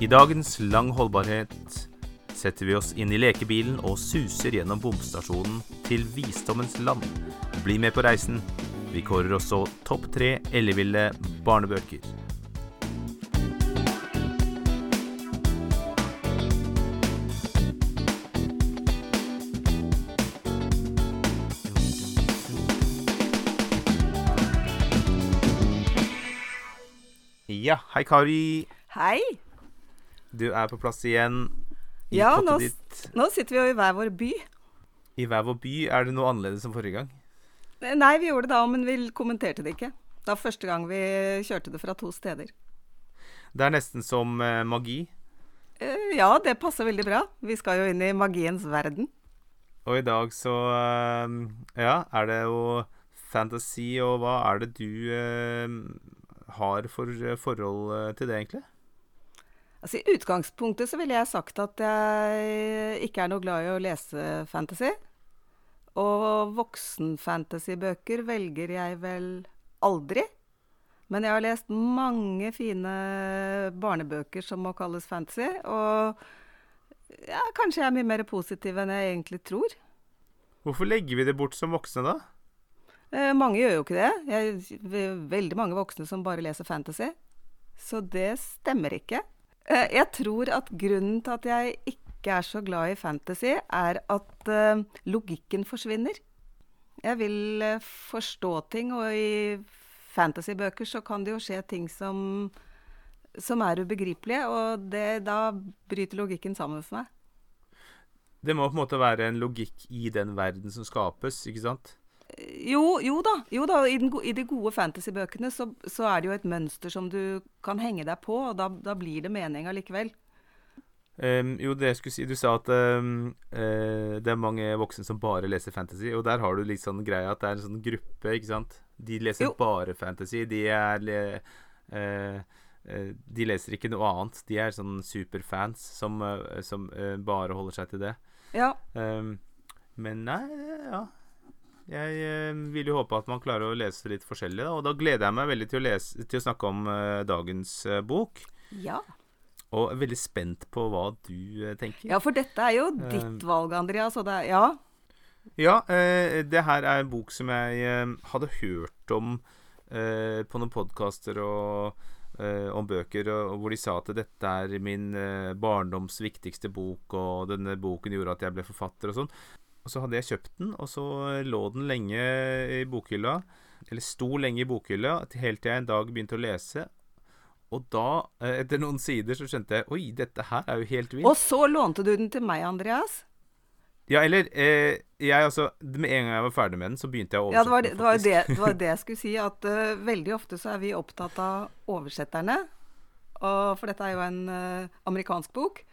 I dagens Lang holdbarhet setter vi oss inn i lekebilen og suser gjennom bomstasjonen til visdommens land. Bli med på reisen. Vi kårer også topp tre elleville barnebøker. Ja, hei Kari. Hei. Du er på plass igjen i Ja, nå, nå sitter vi jo i hver vår by. I hver vår by er det noe annerledes enn forrige gang. Eh, Nei, vi gjorde det da, men vi kommenterte det ikke. Det var første gang vi kjørte det fra to steder. Det er nesten som eh, magi. Eh, Ja, det passer veldig bra. Vi skal jo inn i magiens verden. Og i dag så eh, Ja, er det jo fantasy, og hva er det du eh, har for eh, forhold til det, egentlig? Altså I utgangspunktet så ville jeg sagt at jeg ikke er noe glad i å lese fantasy. Og voksenfantasybøker velger jeg vel aldri. Men jeg har lest mange fine barnebøker som må kalles fantasy. Og ja, kanskje jeg er mye mer positiv enn jeg egentlig tror. Hvorfor legger vi det bort som voksne, da? Eh, mange gjør jo ikke det. Jeg, ve- veldig mange voksne som bare leser fantasy. Så det stemmer ikke. Eh, jeg tror at grunnen til at jeg ikke er så glad i fantasy, er at eh, logikken forsvinner. Jeg vil eh, forstå ting, og i fantasybøker så kan det jo skje ting som, som er ubegripelige, og det, da bryter logikken sammen for meg. Det må på en måte være en logikk i den verden som skapes, ikke sant? Jo, jo da. Jo da. I, den, i de gode fantasybøkene så, så er det jo et mønster som du kan henge deg på, og da, da blir det mening allikevel. Um, jo, det jeg skulle si Du sa at um, uh, det er mange voksne som bare leser fantasy, og der har du litt sånn greia at det er en sånn gruppe, ikke sant? De leser Jo. bare fantasy. De er eh, eh, De leser ikke noe annet. De er sånn superfans som, som bare holder seg til det. Ja. Um, men nei, ja. Jeg eh, vil jo håpe at man klarer å lese litt forskjellig, da. Og da gleder jeg meg veldig til å, lese, til å snakke om eh, dagens eh, bok. ja. Og er veldig spent på hva du eh, tenker. Ja, for dette er jo Eh. ditt valg, Andreas. Og det er, ja. Ja, det her er en bok som jeg hadde hørt om på noen podkaster og om bøker, og, hvor de sa at dette er min barndoms viktigste bok, og denne boken gjorde at jeg ble forfatter og sånn. Og så hadde jeg kjøpt den, og så lå den lenge i bokhylla. Eller sto lenge i bokhylla, helt til jeg en dag begynte å lese. Og da, eh, etter noen sider, så skjønte jeg Oi, dette her er jo helt vilt. Og så lånte du den til meg, Andreas. Ja, eller eh, jeg altså Med en gang jeg var ferdig med den, så begynte jeg å Ja, det var oversette det, det, var det, det var det jeg skulle si. At uh, veldig ofte så er vi opptatt av oversetterne. Og, for dette er jo en uh, amerikansk bok.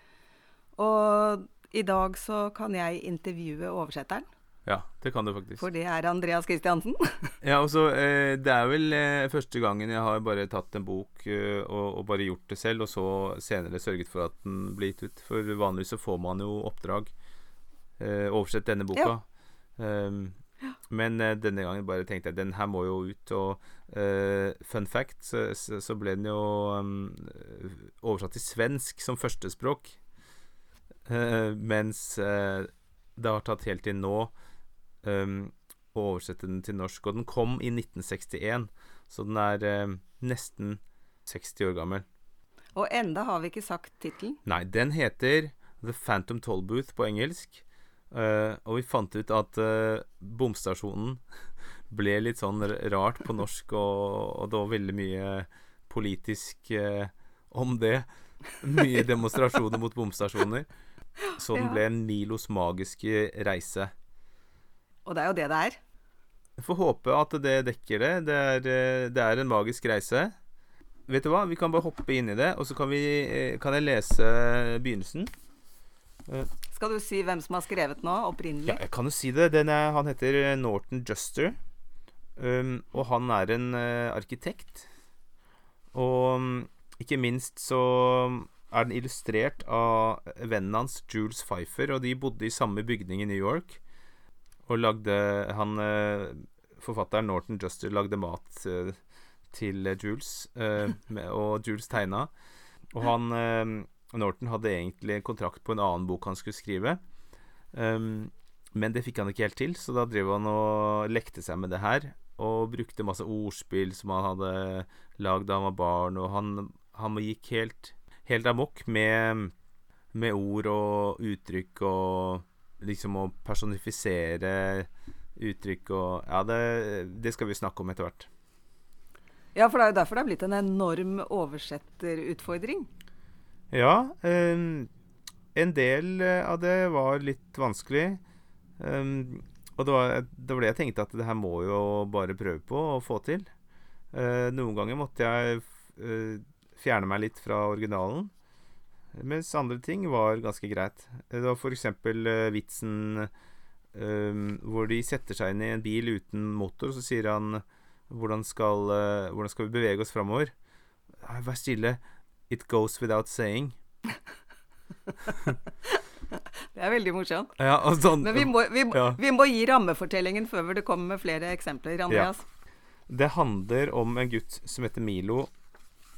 Og i dag så kan jeg intervjue oversetteren. Ja, det kan du faktisk. For det er Andreas Kristiansen. Ja, altså, eh, Det er vel eh, første gangen jeg har bare tatt en bok eh, og, og bare gjort det selv, og så senere sørget for at den blir gitt ut. For vanligvis så får man jo oppdrag. Eh, oversett denne boka. Um, men eh, denne gangen bare tenkte jeg den her må jo ut. Og eh, fun fact, så, så, så ble den jo um, oversatt til svensk som førstespråk. Eh, mens eh, det har tatt helt til nå um, å oversette den til norsk. Og den kom i 1961, så den er eh, nesten 60 år gammel. Og enda har vi ikke sagt tittelen. Nei, den heter The Phantom Tollbooth på engelsk. Uh, og vi fant ut at uh, bomstasjonen ble litt sånn rart på norsk, og, og det var veldig mye politisk uh, om det. Mye demonstrasjoner mot bomstasjoner. Så den ble Nilos magiske reise. Og det er jo det det er. Jeg får håpe at det dekker det. Det er, eh, det er en magisk reise. Vet du hva, vi kan bare hoppe inn i det, og så kan, vi, eh, kan jeg lese begynnelsen. Skal du si hvem som har skrevet nå, opprinnelig? Ja, jeg kan jo si det. Den er, han heter eh, Norton Juster. Um, og han er en uh, arkitekt. Og um, ikke minst så er den illustrert av vennen hans, Jules Pfeiffer, og de bodde i samme bygning i New York. Og lagde Han eh, Forfatteren Norton Juster lagde mat eh, til Jules, eh, og Jules tegna. Og han Norton hadde egentlig en kontrakt på en annen bok han skulle skrive. Men det fikk han ikke helt til, så da drev han og lekte seg med det her. Og brukte masse ordspill som han hadde lagd da han var barn. Og han, han gikk helt, helt amok med, med ord og uttrykk og liksom å personifisere uttrykk og Ja, det, det skal vi snakke om etter hvert. Ja, for det er jo derfor det er blitt en enorm oversetterutfordring. Ja. Um, en del av det var litt vanskelig. Um, og det var, det var, det jeg tenkte at det her må jo bare prøve på å få til. Uh, noen ganger måtte jeg uh, fjerne meg litt fra originalen. Mens andre ting var ganske greit. Det var f.eks. Uh, vitsen um, hvor de setter seg inn i en bil uten motor, så sier han hvordan skal, uh, hvordan skal vi bevege oss framover? Vær stille. It goes without saying. det er veldig morsomt. Ja, sånn, Men vi må, vi, ja. vi må, gi rammefortellingen før det kommer med flere eksempler. Andreas. Ja. Det handler om en gutt som heter Milo,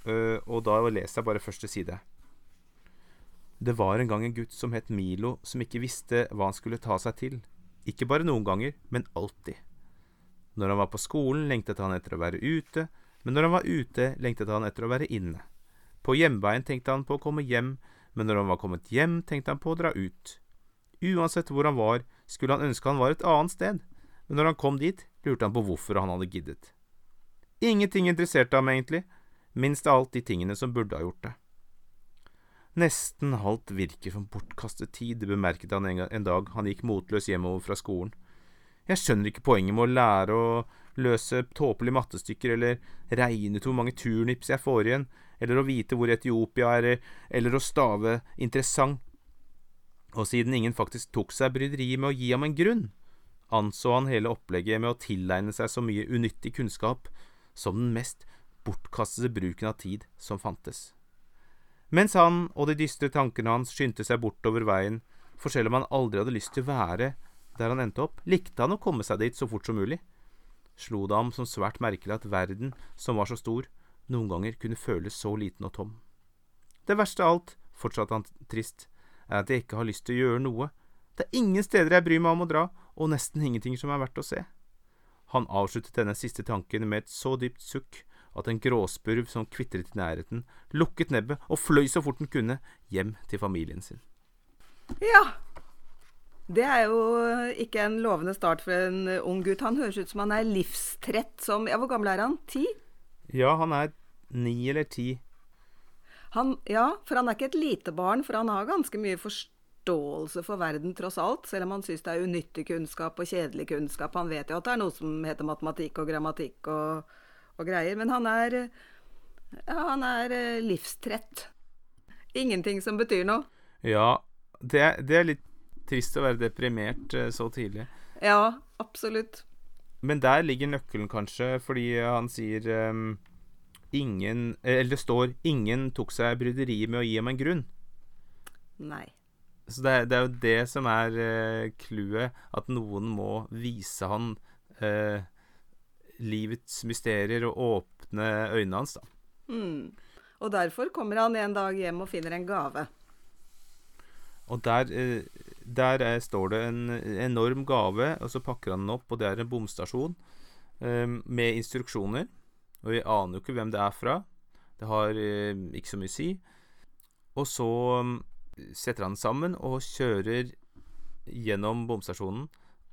og da leser jeg bare første side. Det var en gang en gutt som het Milo, som ikke visste hva han skulle ta seg til. Ikke bare noen ganger, men alltid. Når han var på skolen, lengtet han etter å være ute, men når han var ute, lengtet han etter å være inne. På hjemveien tenkte han på å komme hjem, men når han var kommet hjem, tenkte han på å dra ut. Uansett hvor han var, skulle han ønske han var et annet sted, men når han kom dit, lurte han på hvorfor han hadde giddet. Ingenting interesserte ham egentlig, minst av alt de tingene som burde ha gjort det. Nesten halvt virker som bortkastet tid, bemerket han en dag han gikk motløs hjemover fra skolen. Jeg skjønner ikke poenget med å lære å løse tåpelige mattestykker, eller regne ut hvor mange turnips jeg får igjen, eller å vite hvor Etiopia er, eller å stave interessant. Og siden ingen faktisk tok seg bryderiet med å gi ham en grunn, anså han hele opplegget med å tilegne seg så mye unyttig kunnskap som den mest bortkastede bruken av tid som fantes. Mens han og de dystre tankene hans skyndte seg bortover veien, for selv om han aldri hadde lyst til å være der han endte opp, likte han å komme seg dit så fort som mulig. Slo det ham som svært merkelig at verden, som var så stor, noen ganger kunne føles så liten og tom. Det verste av alt, fortsatte han trist, er at jeg ikke har lyst til å gjøre noe. Det er ingen steder jeg bryr meg om å dra, og nesten ingenting som er verdt å se. Han avsluttet denne siste tanken med et så dypt sukk at en gråspurv som kvitret i nærheten, lukket nebbet og fløy så fort den kunne hjem til familien sin. Ja, det er jo ikke en lovende start for en ung gutt. Han høres ut som han er livstrett som Ja, hvor gammel er han? Ti? Ja, han er ni eller ti. Han, ja, for han er ikke et lite barn, for han har ganske mye forståelse for verden, tross alt. Selv om han syns det er unyttig kunnskap og kjedelig kunnskap. Han vet jo at det er noe som heter matematikk og grammatikk og, og greier. Men han er, ja, han er eh, livstrett. Ingenting som betyr noe. Ja, det, det er litt Trist å være deprimert eh, så tidlig. Ja, absolutt. Men der ligger nøkkelen, kanskje, fordi han sier um, ingen Eller det står 'ingen tok seg bryderiet med å gi ham en grunn'. Nei. Så det, det er jo det som er eh, clouet. Uh, at noen må vise han uh, livets mysterier og åpne øynene hans, da. Mm. Og derfor kommer han en dag hjem og finner en gave. Og der, uh, der er, står det en enorm gave, og så pakker han den opp, og det er en bomstasjon um, med instruksjoner. Og vi aner jo ikke hvem det er fra. Det har um, ikke så mye å si. Og så setter han den sammen og kjører gjennom bomstasjonen,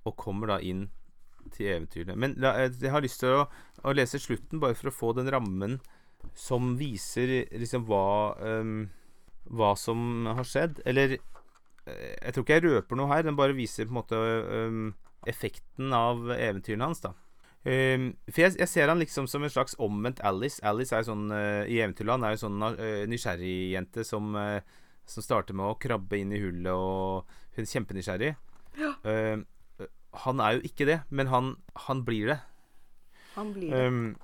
og kommer da inn til eventyrene. Men jeg har lyst til å, å, lese slutten, bare for å få den rammen som viser liksom hva hva som har skjedd. Eller jeg tror ikke jeg røper noe her. Den bare viser på en måte um, effekten av eventyrene hans. da um, For jeg, jeg, ser han liksom som en slags omvendt Alice. Alice er jo sånn uh, i Eventyrland er jo sånn uh, nysgjerrigjente som, uh, som starter med å krabbe inn i hullet, og hun er kjempenysgjerrig. Ja. Uh, han er jo ikke det, men han, han blir det. Han blir det. Um,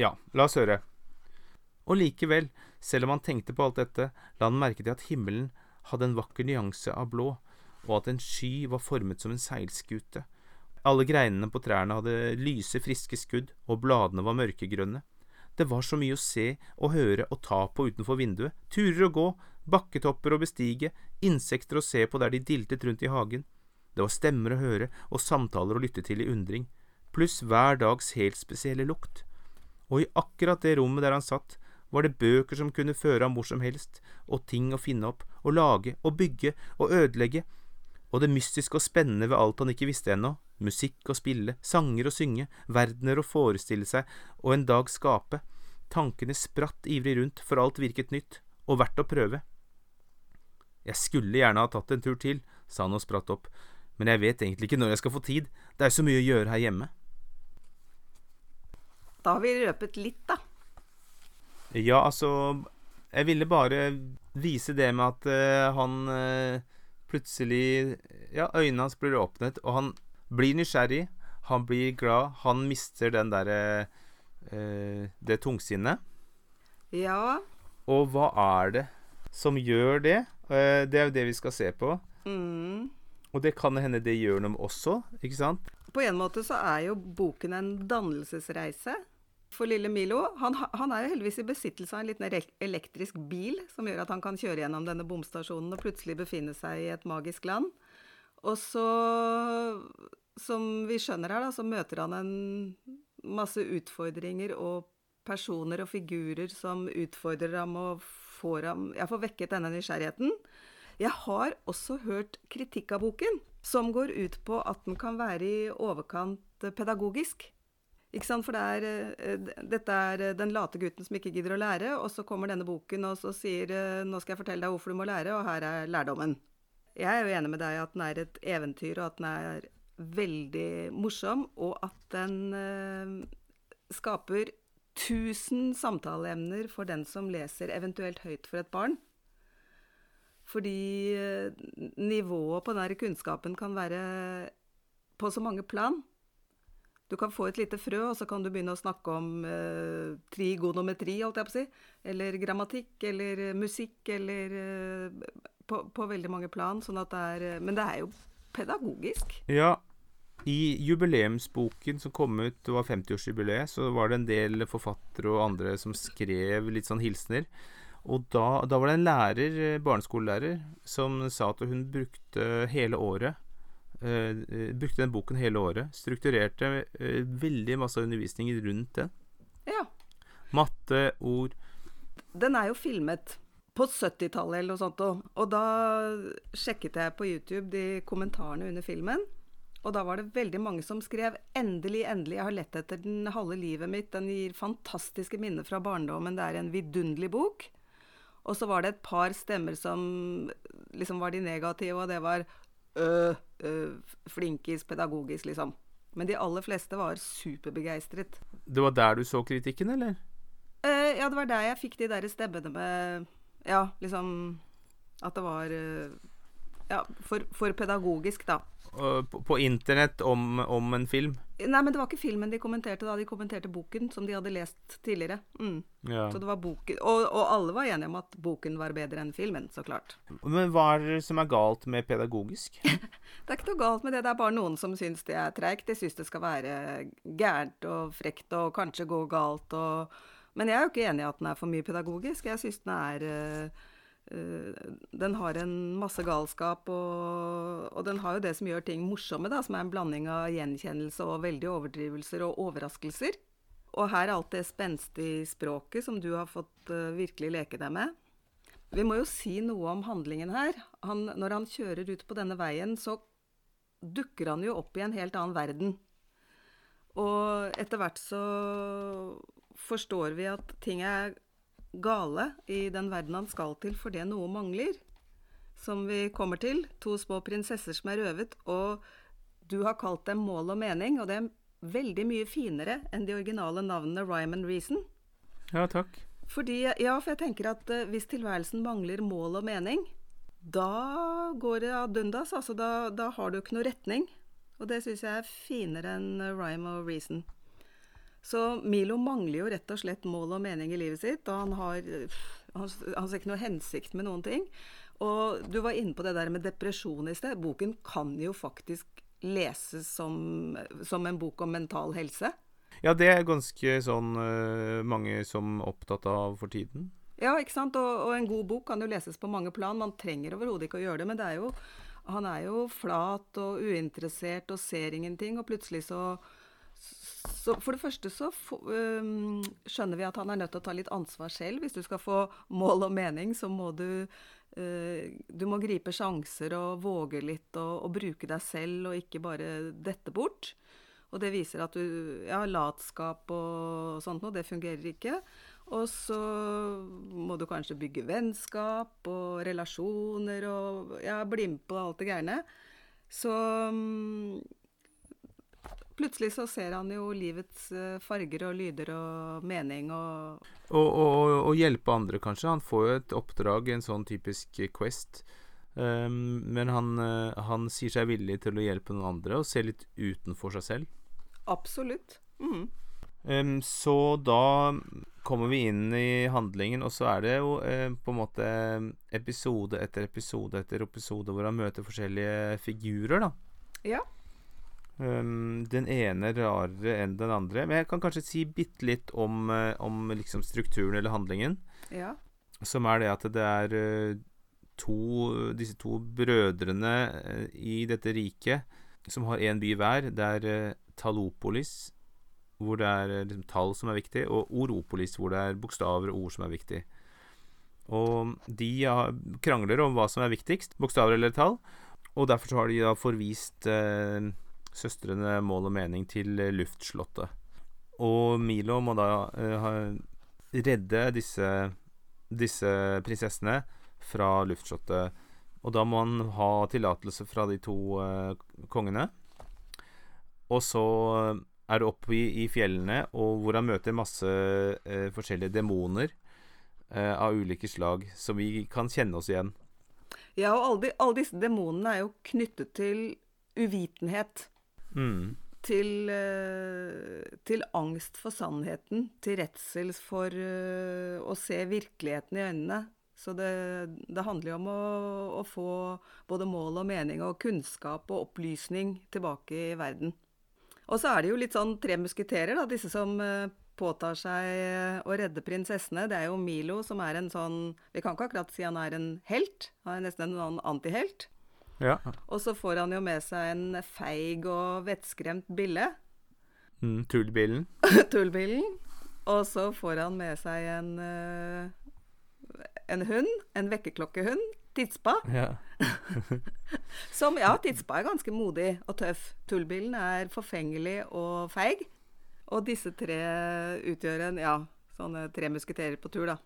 ja, la oss høre. Og likevel, selv om han tenkte på alt dette, la han merke til at himmelen hadde en vakker nyanse av blå, og at en sky var formet som en seilskute. Alle greinene på trærne hadde lyse, friske skudd, og bladene var mørkegrønne. Det var så mye å se og høre og ta på utenfor vinduet. Turer å gå, bakketopper å bestige, insekter å se på der de diltet rundt i hagen. Det var stemmer å høre og samtaler å lytte til i undring, pluss hver dags helt spesielle lukt. Og i akkurat det rommet der han satt, var det bøker som kunne føre ham hvor som helst, og ting å finne opp, og lage, og bygge, og ødelegge, og det mystiske og spennende ved alt han ikke visste ennå, musikk å spille, sanger å synge, verdener å forestille seg og en dag skape, tankene spratt ivrig rundt, for alt virket nytt, og verdt å prøve. Jeg skulle gjerne ha tatt en tur til, sa han og spratt opp, men jeg vet egentlig ikke når jeg skal få tid, det er så mye å gjøre her hjemme. Da har vi røpet litt, da. Ja, altså Jeg ville bare vise det med at uh, han uh, plutselig Ja, øynene hans blir åpnet, og han blir nysgjerrig. Han blir glad. Han mister den derre uh, Det tungsinnet. Ja. Og hva er det som gjør det? det er jo det vi skal se på. Mm. Og det kan hende det gjør noe også, ikke sant? På en måte så er jo boken en dannelsesreise for lille Milo. Han, han, er jo heldigvis i besittelse av en liten elektrisk bil som gjør at han kan kjøre gjennom denne bomstasjonen og plutselig befinne seg i et magisk land. Og så, som vi skjønner her, da, så møter han en masse utfordringer og personer og figurer som utfordrer ham og får ham Jeg får vekket denne nysgjerrigheten. Jeg har også hørt kritikk av boken, som går ut på at den kan være i overkant pedagogisk. Ikke sant? For det er, uh, dette er uh, den late gutten som ikke gidder å lære, og så kommer denne boken og så sier uh, 'nå skal jeg fortelle deg hvorfor du må lære', og her er lærdommen. Jeg er jo enig med deg at den er et eventyr, og at den er veldig morsom, og at den skaper tusen samtaleemner for den som leser eventuelt høyt for et barn. Fordi nivået på den kunnskapen kan være på så mange plan. Du kan få et lite frø, og så kan du begynne å snakke om eh, trigonometri, holdt jeg på å si. Eller grammatikk, eller musikk, eller eh, på, på, veldig mange plan. Sånn at det er eh, Men det er jo pedagogisk. Ja. I jubileumsboken som kom ut, det var 50-årsjubileet, så var det en del forfattere og andre som skrev litt sånn hilsener. Og da, da var det en lærer, eh, barneskolelærer, som sa at hun brukte hele året Uh, brukte den boken hele året. Strukturerte uh, veldig masse undervisning rundt den. Ja. Matte, ord Den er jo filmet på 70-tallet eller noe sånt. Og da sjekket jeg på YouTube de kommentarene under filmen. Og da var det veldig mange som skrev 'Endelig, endelig, jeg har lett etter den halve livet mitt'. Den gir fantastiske minner fra barndommen. Det er en vidunderlig bok. Og så var det et par stemmer som liksom var de negative, og det var øh, øh, flinkis pedagogisk, liksom. Men de aller fleste var superbegeistret. Det var der du så kritikken, eller? Uh, ja, det var der jeg fikk de der stemmene med Ja, liksom At det var uh, Ja, for, for pedagogisk, da på, på internett om, om, en film? Nei, men det var ikke filmen de kommenterte da. De kommenterte boken som de hadde lest tidligere. Mm. Ja. Så det var boken og, og, alle var enige om at boken var bedre enn filmen, så klart. Men hva er det som er galt med pedagogisk? det er ikke noe galt med det. Det er bare noen som syns det er treigt. De syns det skal være gærent og frekt og kanskje gå galt og Men jeg er jo ikke enig i at den er for mye pedagogisk. Jeg syns den er Eh, den har en masse galskap, og, og, den har jo det som gjør ting morsomme, da, som er en blanding av gjenkjennelse og veldige overdrivelser og overraskelser. Og her er alt det spenstige språket som du har fått uh, virkelig leke deg med. Vi må jo si noe om handlingen her. Han, når han kjører ut på denne veien, så dukker han jo opp i en helt annen verden. Og etter hvert så forstår vi at ting er gale i den verden han skal til fordi noe mangler. Som vi kommer til. To små prinsesser som er røvet. Og du har kalt dem Mål og mening, og det er veldig mye finere enn de originale navnene Rhyme and Reason. Ja, takk. Fordi, ja, for jeg tenker at uh, hvis tilværelsen mangler mål og mening, da går det ad undas. Altså, da, da har du ikke noe retning. Og det syns jeg er finere enn Rhyme og Reason. Så Milo mangler jo rett og slett mål og mening i livet sitt, og han har, han, han ser ikke noe hensikt med noen ting. Og du var inne på det der med depresjon i sted. Boken kan jo faktisk leses som, som en bok om mental helse. Ja, det er ganske sånn uh, mange som er opptatt av for tiden. Ja, ikke sant. Og, og, en god bok kan jo leses på mange plan. Man trenger overhodet ikke å gjøre det, men det er jo, han er jo flat og uinteressert og ser ingenting, og plutselig så så for det første så um, skjønner vi at han er nødt til å ta litt ansvar selv. Hvis du skal få mål og mening, så må du uh, Du må gripe sjanser og våge litt og, og, bruke deg selv og ikke bare dette bort. Og det viser at du Ja, latskap og sånt noe, det fungerer ikke. Og så må du kanskje bygge vennskap og relasjoner og ja, bli med på alt det gærne. Så um, plutselig så ser han jo livets uh, farger og lyder og mening og og, og og, hjelpe andre, kanskje. Han får jo et oppdrag, en sånn typisk Quest. Um, men han, uh, han, sier seg villig til å hjelpe noen andre og se litt utenfor seg selv. Absolutt. Mm. Um, så da kommer vi inn i handlingen, og så er det jo eh, på en måte episode etter episode etter episode hvor han møter forskjellige figurer, da. Ja. Um, den ene rarere enn den andre. Men jeg kan kanskje si bitte litt om, uh, om liksom strukturen eller handlingen. Ja. Som er det at det er uh, to, disse to brødrene uh, i dette riket som har én by hver. Det er Talopolis hvor det er eh, liksom, tall som er viktig, og Oropolis, hvor det er bokstaver og ord som er viktig. Og de krangler om hva som er viktigst, bokstaver eller tall. Og derfor så har de da forvist eh, søstrene Mål og Mening til eh, luftslottet. Og Milo må da uh, redde disse, disse prinsessene fra luftslottet. Og da må han ha tillatelse fra de to uh, kongene. Og så er det oppe i, i, fjellene, og hvor han møter masse uh, forskjellige demoner av ulike slag, som vi kan kjenne oss igjen. Ja, og alle, alle disse demonene er jo knyttet til uvitenhet. Mm. Til, uh, til, angst for sannheten. Til redsel for uh, å se virkeligheten i øynene. Så det, det handler jo om å, å, få både mål og mening og kunnskap og opplysning tilbake i verden. Og så er det jo litt sånn tre musketerer, da, disse som uh, påtar seg å redde prinsessene. Det er jo Milo som er en sånn Vi kan ikke akkurat si han er en helt. Han er nesten en sånn antihelt. Ja. Og så får han jo med seg en feig og vettskremt bille. Mm, Tullbillen. Tullbillen. Og så får han med seg en, uh, en hund. En vekkerklokkehund. Tidspa. Ja. Som, ja, Tidspa er ganske modig og tøff. Tullbilen er forfengelig og feig. Og disse tre utgjør en, ja, sånne tre musketerer på tur, da.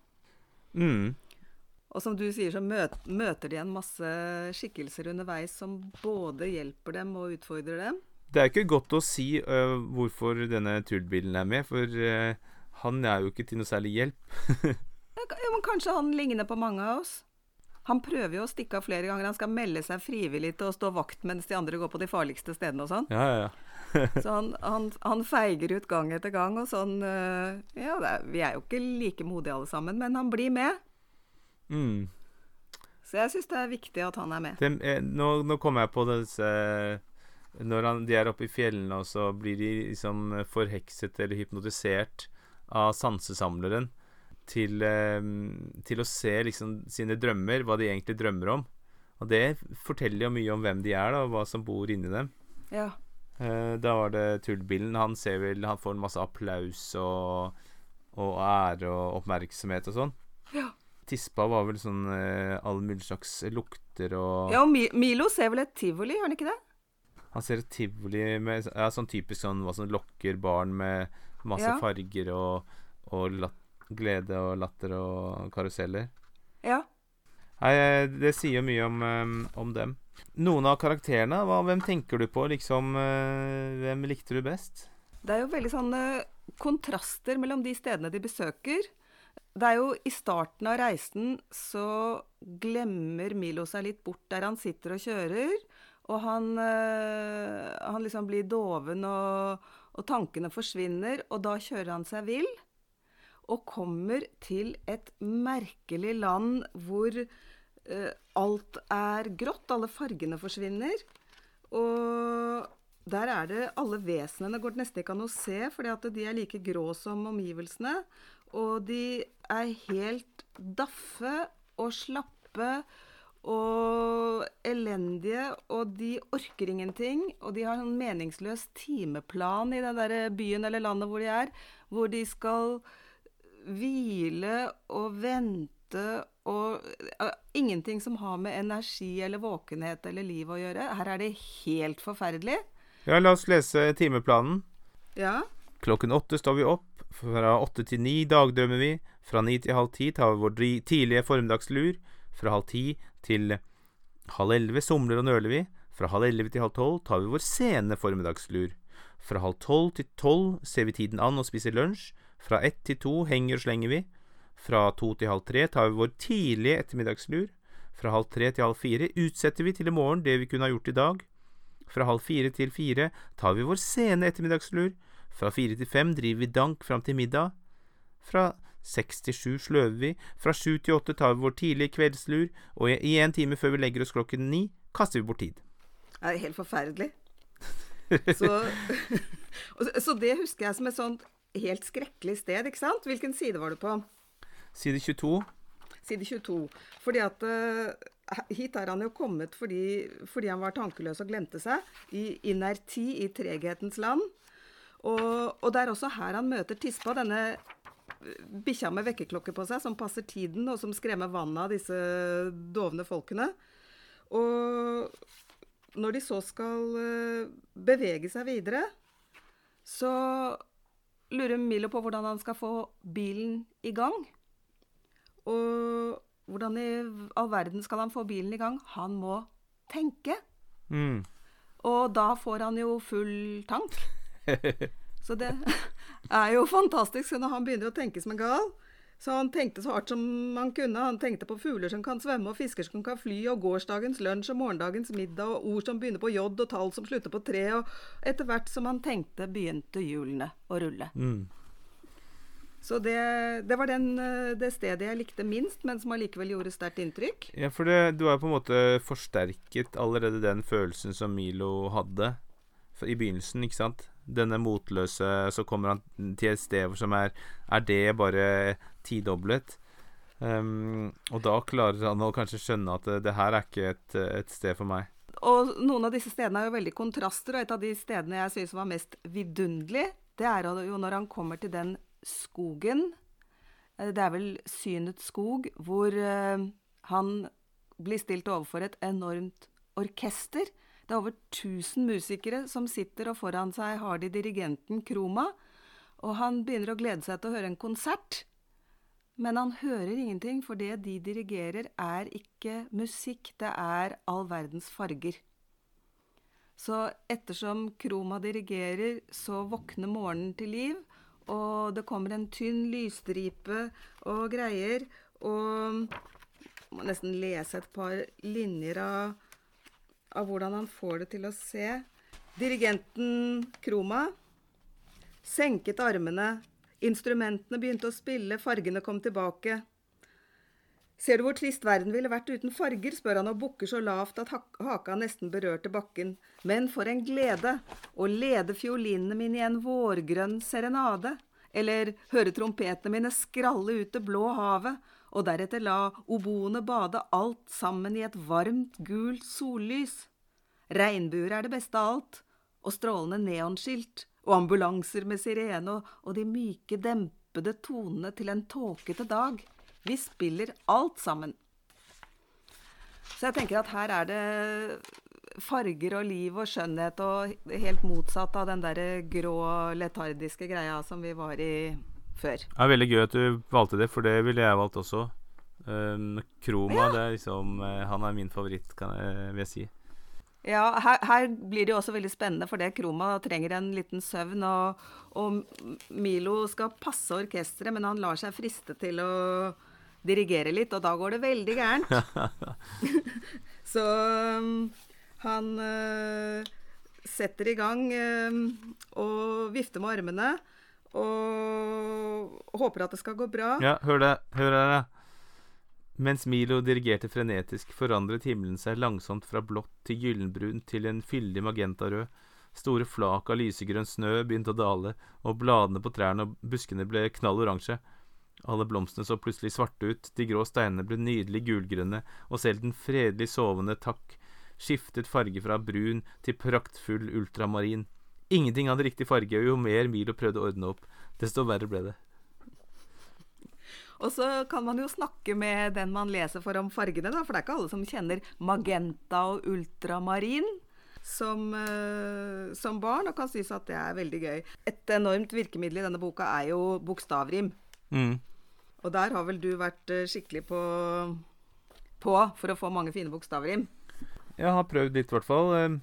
Mm. Og som du sier, så møter de en masse skikkelser underveis som både hjelper dem og utfordrer dem. Det er ikke godt å si uh, hvorfor denne turbilen er med, for uh, han er jo ikke til noe særlig hjelp. ja, men kanskje han ligner på mange av oss? Han prøver jo å stikke av flere ganger. Han skal melde seg frivillig til å stå vakt mens de andre går på de farligste stedene og sånn. Ja, ja, ja. så han, han, han, feiger ut gang etter gang og sånn uh, Ja, er, vi er jo ikke like modige alle sammen, men han blir med. Mm. Så jeg syns det er viktig at han er med. Det, eh, nå, nå kommer jeg på disse Når han, de er oppe i fjellene, og så blir de liksom forhekset eller hypnotisert av sansesamleren til, eh, til å se liksom sine drømmer, hva de egentlig drømmer om. Og det forteller jo mye om hvem de er, da, og hva som bor inni dem. Ja. Eh, da var det Tullbillen. Han ser vel Han får en masse applaus og, og ære og oppmerksomhet og sånn. Ja. Tispa var vel sånn eh, all mulig slags lukter og Ja, og Milo ser vel et tivoli, gjør han ikke det? Han ser et tivoli med ja, sånn typisk sånn hva som lokker barn med masse ja. farger og, og latt, glede og latter og karuseller. Ja. Nei, det sier jo mye om, om dem. Noen av karakterene, hva, hvem tenker du på? Liksom, eh, hvem likte du best? Det er jo veldig sånne kontraster mellom de stedene de besøker. Det er jo i starten av reisen så glemmer Milo seg litt bort der han sitter og kjører. Og han, øh, han liksom blir doven, og, og tankene forsvinner. Og da kjører han seg vill og kommer til et merkelig land hvor øh, alt er grått, alle fargene forsvinner. Og der er det alle vesenene går det nesten ikke an å se, fordi at de er like grå som omgivelsene. Og de er helt daffe og slappe og elendige, og de orker ingenting. Og de har en meningsløs timeplan i den der byen eller landet hvor de er, hvor de skal hvile og vente og uh, Ingenting som har med energi eller våkenhet eller liv å gjøre. Her er det helt forferdelig. Ja, la oss lese timeplanen. Ja. Klokken åtte står vi opp. Fra åtte til ni dagdrømmer vi. Fra ni til halv ti tar vi vår tidlige formiddagslur. Fra halv ti til halv elleve somler og nøler vi. Fra halv elleve til halv tolv tar vi vår sene formiddagslur. Fra halv tolv til tolv ser vi tiden an og spiser lunsj. Fra ett til to henger og slenger vi. Fra to til halv tre tar vi vår tidlige ettermiddagslur. Fra halv tre til halv fire utsetter vi til i morgen det vi kunne ha gjort i dag. Fra halv fire til fire tar vi vår sene ettermiddagslur. Fra fire til fem driver vi dank fram til middag. Fra seks til sju sløver vi. Fra sju til åtte tar vi vår tidlige kveldslur, og i en time før vi legger oss klokken ni, kaster vi bort tid. Det er helt forferdelig. Så, så det husker jeg som et sånt helt skrekkelig sted, ikke sant? Hvilken side var du på? Side 22. Side 22. Fordi at uh, hit er han jo kommet fordi, fordi, han var tankeløs og glemte seg. I inerti, i treghetens land. Og, og det er også her han møter Tispa, denne eh, bikkja med vekkerklokke på seg, som passer tiden, og som skremmer vannet av disse dovne folkene. Og når de så skal uh, bevege seg videre, så lurer Milo på hvordan han skal få bilen i gang. Og hvordan i all verden skal han få bilen i gang? Han må tenke. Mm. Og da får han jo full tank. Så det er jo fantastisk. Når han begynner å tenke som en gal, så han tenkte så hardt som han kunne. Han tenkte på fugler som kan svømme, og fisker som kan fly, og gårsdagens lunsj og morgendagens middag, og ord som begynner på j, og tall som slutter på tre. Og etter hvert som han tenkte, begynte hjulene å rulle. Mm. Så det, det var den, eh, det stedet jeg likte minst, men som allikevel gjorde sterkt inntrykk. Ja, for det, du har på en måte forsterket allerede den følelsen som Milo hadde i begynnelsen, ikke sant? Denne motløse Så kommer han til et sted som er Er det bare tidoblet? Um, og da klarer han å kanskje skjønne at det, det her er ikke et, et, sted for meg. Og noen av disse stedene er jo veldig kontraster, og et av de stedene jeg synes var mest vidunderlig, det er jo når han kommer til den skogen. Eh, det er vel Synets skog, hvor uh, han blir stilt overfor et enormt orkester. Det er over 1000 musikere som sitter, og foran seg har de dirigenten Kroma. Og han begynner å glede seg til å høre en konsert. Men han hører ingenting, for det de dirigerer, er ikke musikk, det er all verdens farger. Så ettersom Kroma dirigerer, så våkner morgenen til liv, og det kommer en tynn lysstripe og greier. Og jeg må nesten lese et par linjer av, av hvordan han får det til å se. Dirigenten Kroma senket armene. Instrumentene begynte å spille, fargene kom tilbake. Ser du hvor trist verden ville vært uten farger, spør han og bukker så lavt at haka nesten berørte bakken. Men for en glede! Å lede fiolinene mine i en vårgrønn serenade. Eller høre trompetene mine skralle ut det blå havet, og deretter la oboene bade alt sammen i et varmt, gult sollys. Regnbuer er det beste av alt, og strålende neonskilt, og ambulanser med sirene, og de myke, dempede tonene til en tåkete dag. Vi spiller alt sammen. Så jeg tenker at her er det farger og liv og skjønnhet og helt motsatt av den der grå, letardiske greia som vi var i før. Det er veldig gøy at du valgte det, for det ville jeg valgt også. Um, Kroma, ja. det er liksom uh, Han er min favoritt, kan jeg, vil jeg si. Ja, her, her, blir det jo også veldig spennende, for det Kroma trenger en liten søvn. Og, og Milo skal passe orkesteret, men han lar seg friste til å dirigere litt, og da går det veldig gærent. så um, han uh, setter i gang um, og vifter med armene og håper at det skal gå bra. Ja, hør det. Hør her, da. Mens Milo dirigerte frenetisk, forandret himmelen seg langsomt fra blått til gyllenbrun til en fyldig magentarød. Store flak av lysegrønn snø begynte å dale, og bladene på trærne og buskene ble knall oransje. Alle blomstene så plutselig svarte ut, de grå steinene ble nydelig gulgrønne, og selv den fredelig sovende takk skiftet farge fra brun til praktfull ultramarin. Ingenting hadde riktig farge, og jo mer Milo prøvde å ordne opp, desto verre ble det. Og så kan man jo snakke med den man leser for om fargene, da, for det er ikke alle som kjenner magenta og ultramarin. Som, eh, som barn, og kan synes at det er veldig gøy. Et enormt virkemiddel i denne boka er jo bokstavrim. Mm. Og der har vel du vært eh, skikkelig på, på for å få mange fine bokstavrim. Jeg har prøvd litt, i hvert fall.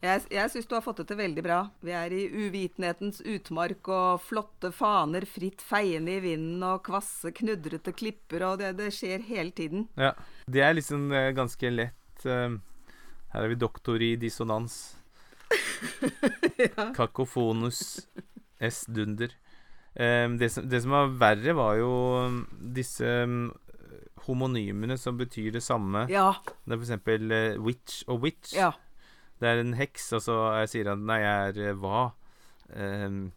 Jeg, jeg syns du har fått det til veldig bra. Vi er i uvitenhetens utmark, og flotte faner fritt feiende i vinden, og kvasse, knudrete klipper, og det, det skjer hele tiden. Ja. Det er liksom eh, ganske lett eh, Her er vi doktor i dissonans. Kakofonus S dunder. Eh, det, som, det som var verre, var jo um, disse um, homonymene som betyr det samme. Ja. Det er for eksempel witch og witch. Ja. Det er en heks, og så sier han Nei, jeg er eh, hva? Um,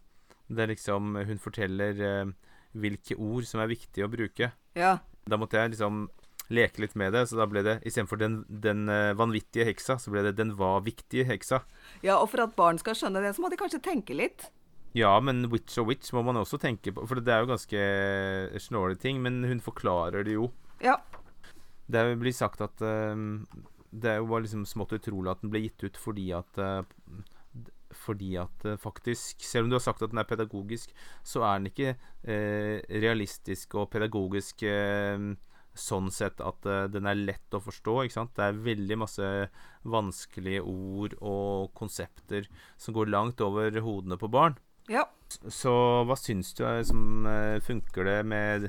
det er liksom Hun forteller um, hvilke ord som er viktige å bruke. Ja. Da måtte jeg liksom leke litt med det, så da ble det istedenfor den, den eh, vanvittige heksa, så ble det den hva-viktige heksa. ja, og for at barn skal skjønne det, så må de kanskje tenke litt. Ja, men witch og witch må man også tenke på, for det er jo ganske snåle ting, men hun forklarer det jo. Ja. Det blir sagt at ehm, Det var liksom smått utrolig at den ble gitt ut fordi at eh, fordi at eh, faktisk Selv om du har sagt at den er pedagogisk, så er den ikke eh, realistisk og pedagogisk eh, sånn sett at eh, den er lett å forstå. ikke sant? Det er veldig masse vanskelige ord og konsepter som går langt over hodene på barn. Ja. Så hva syns du som eh, funker det med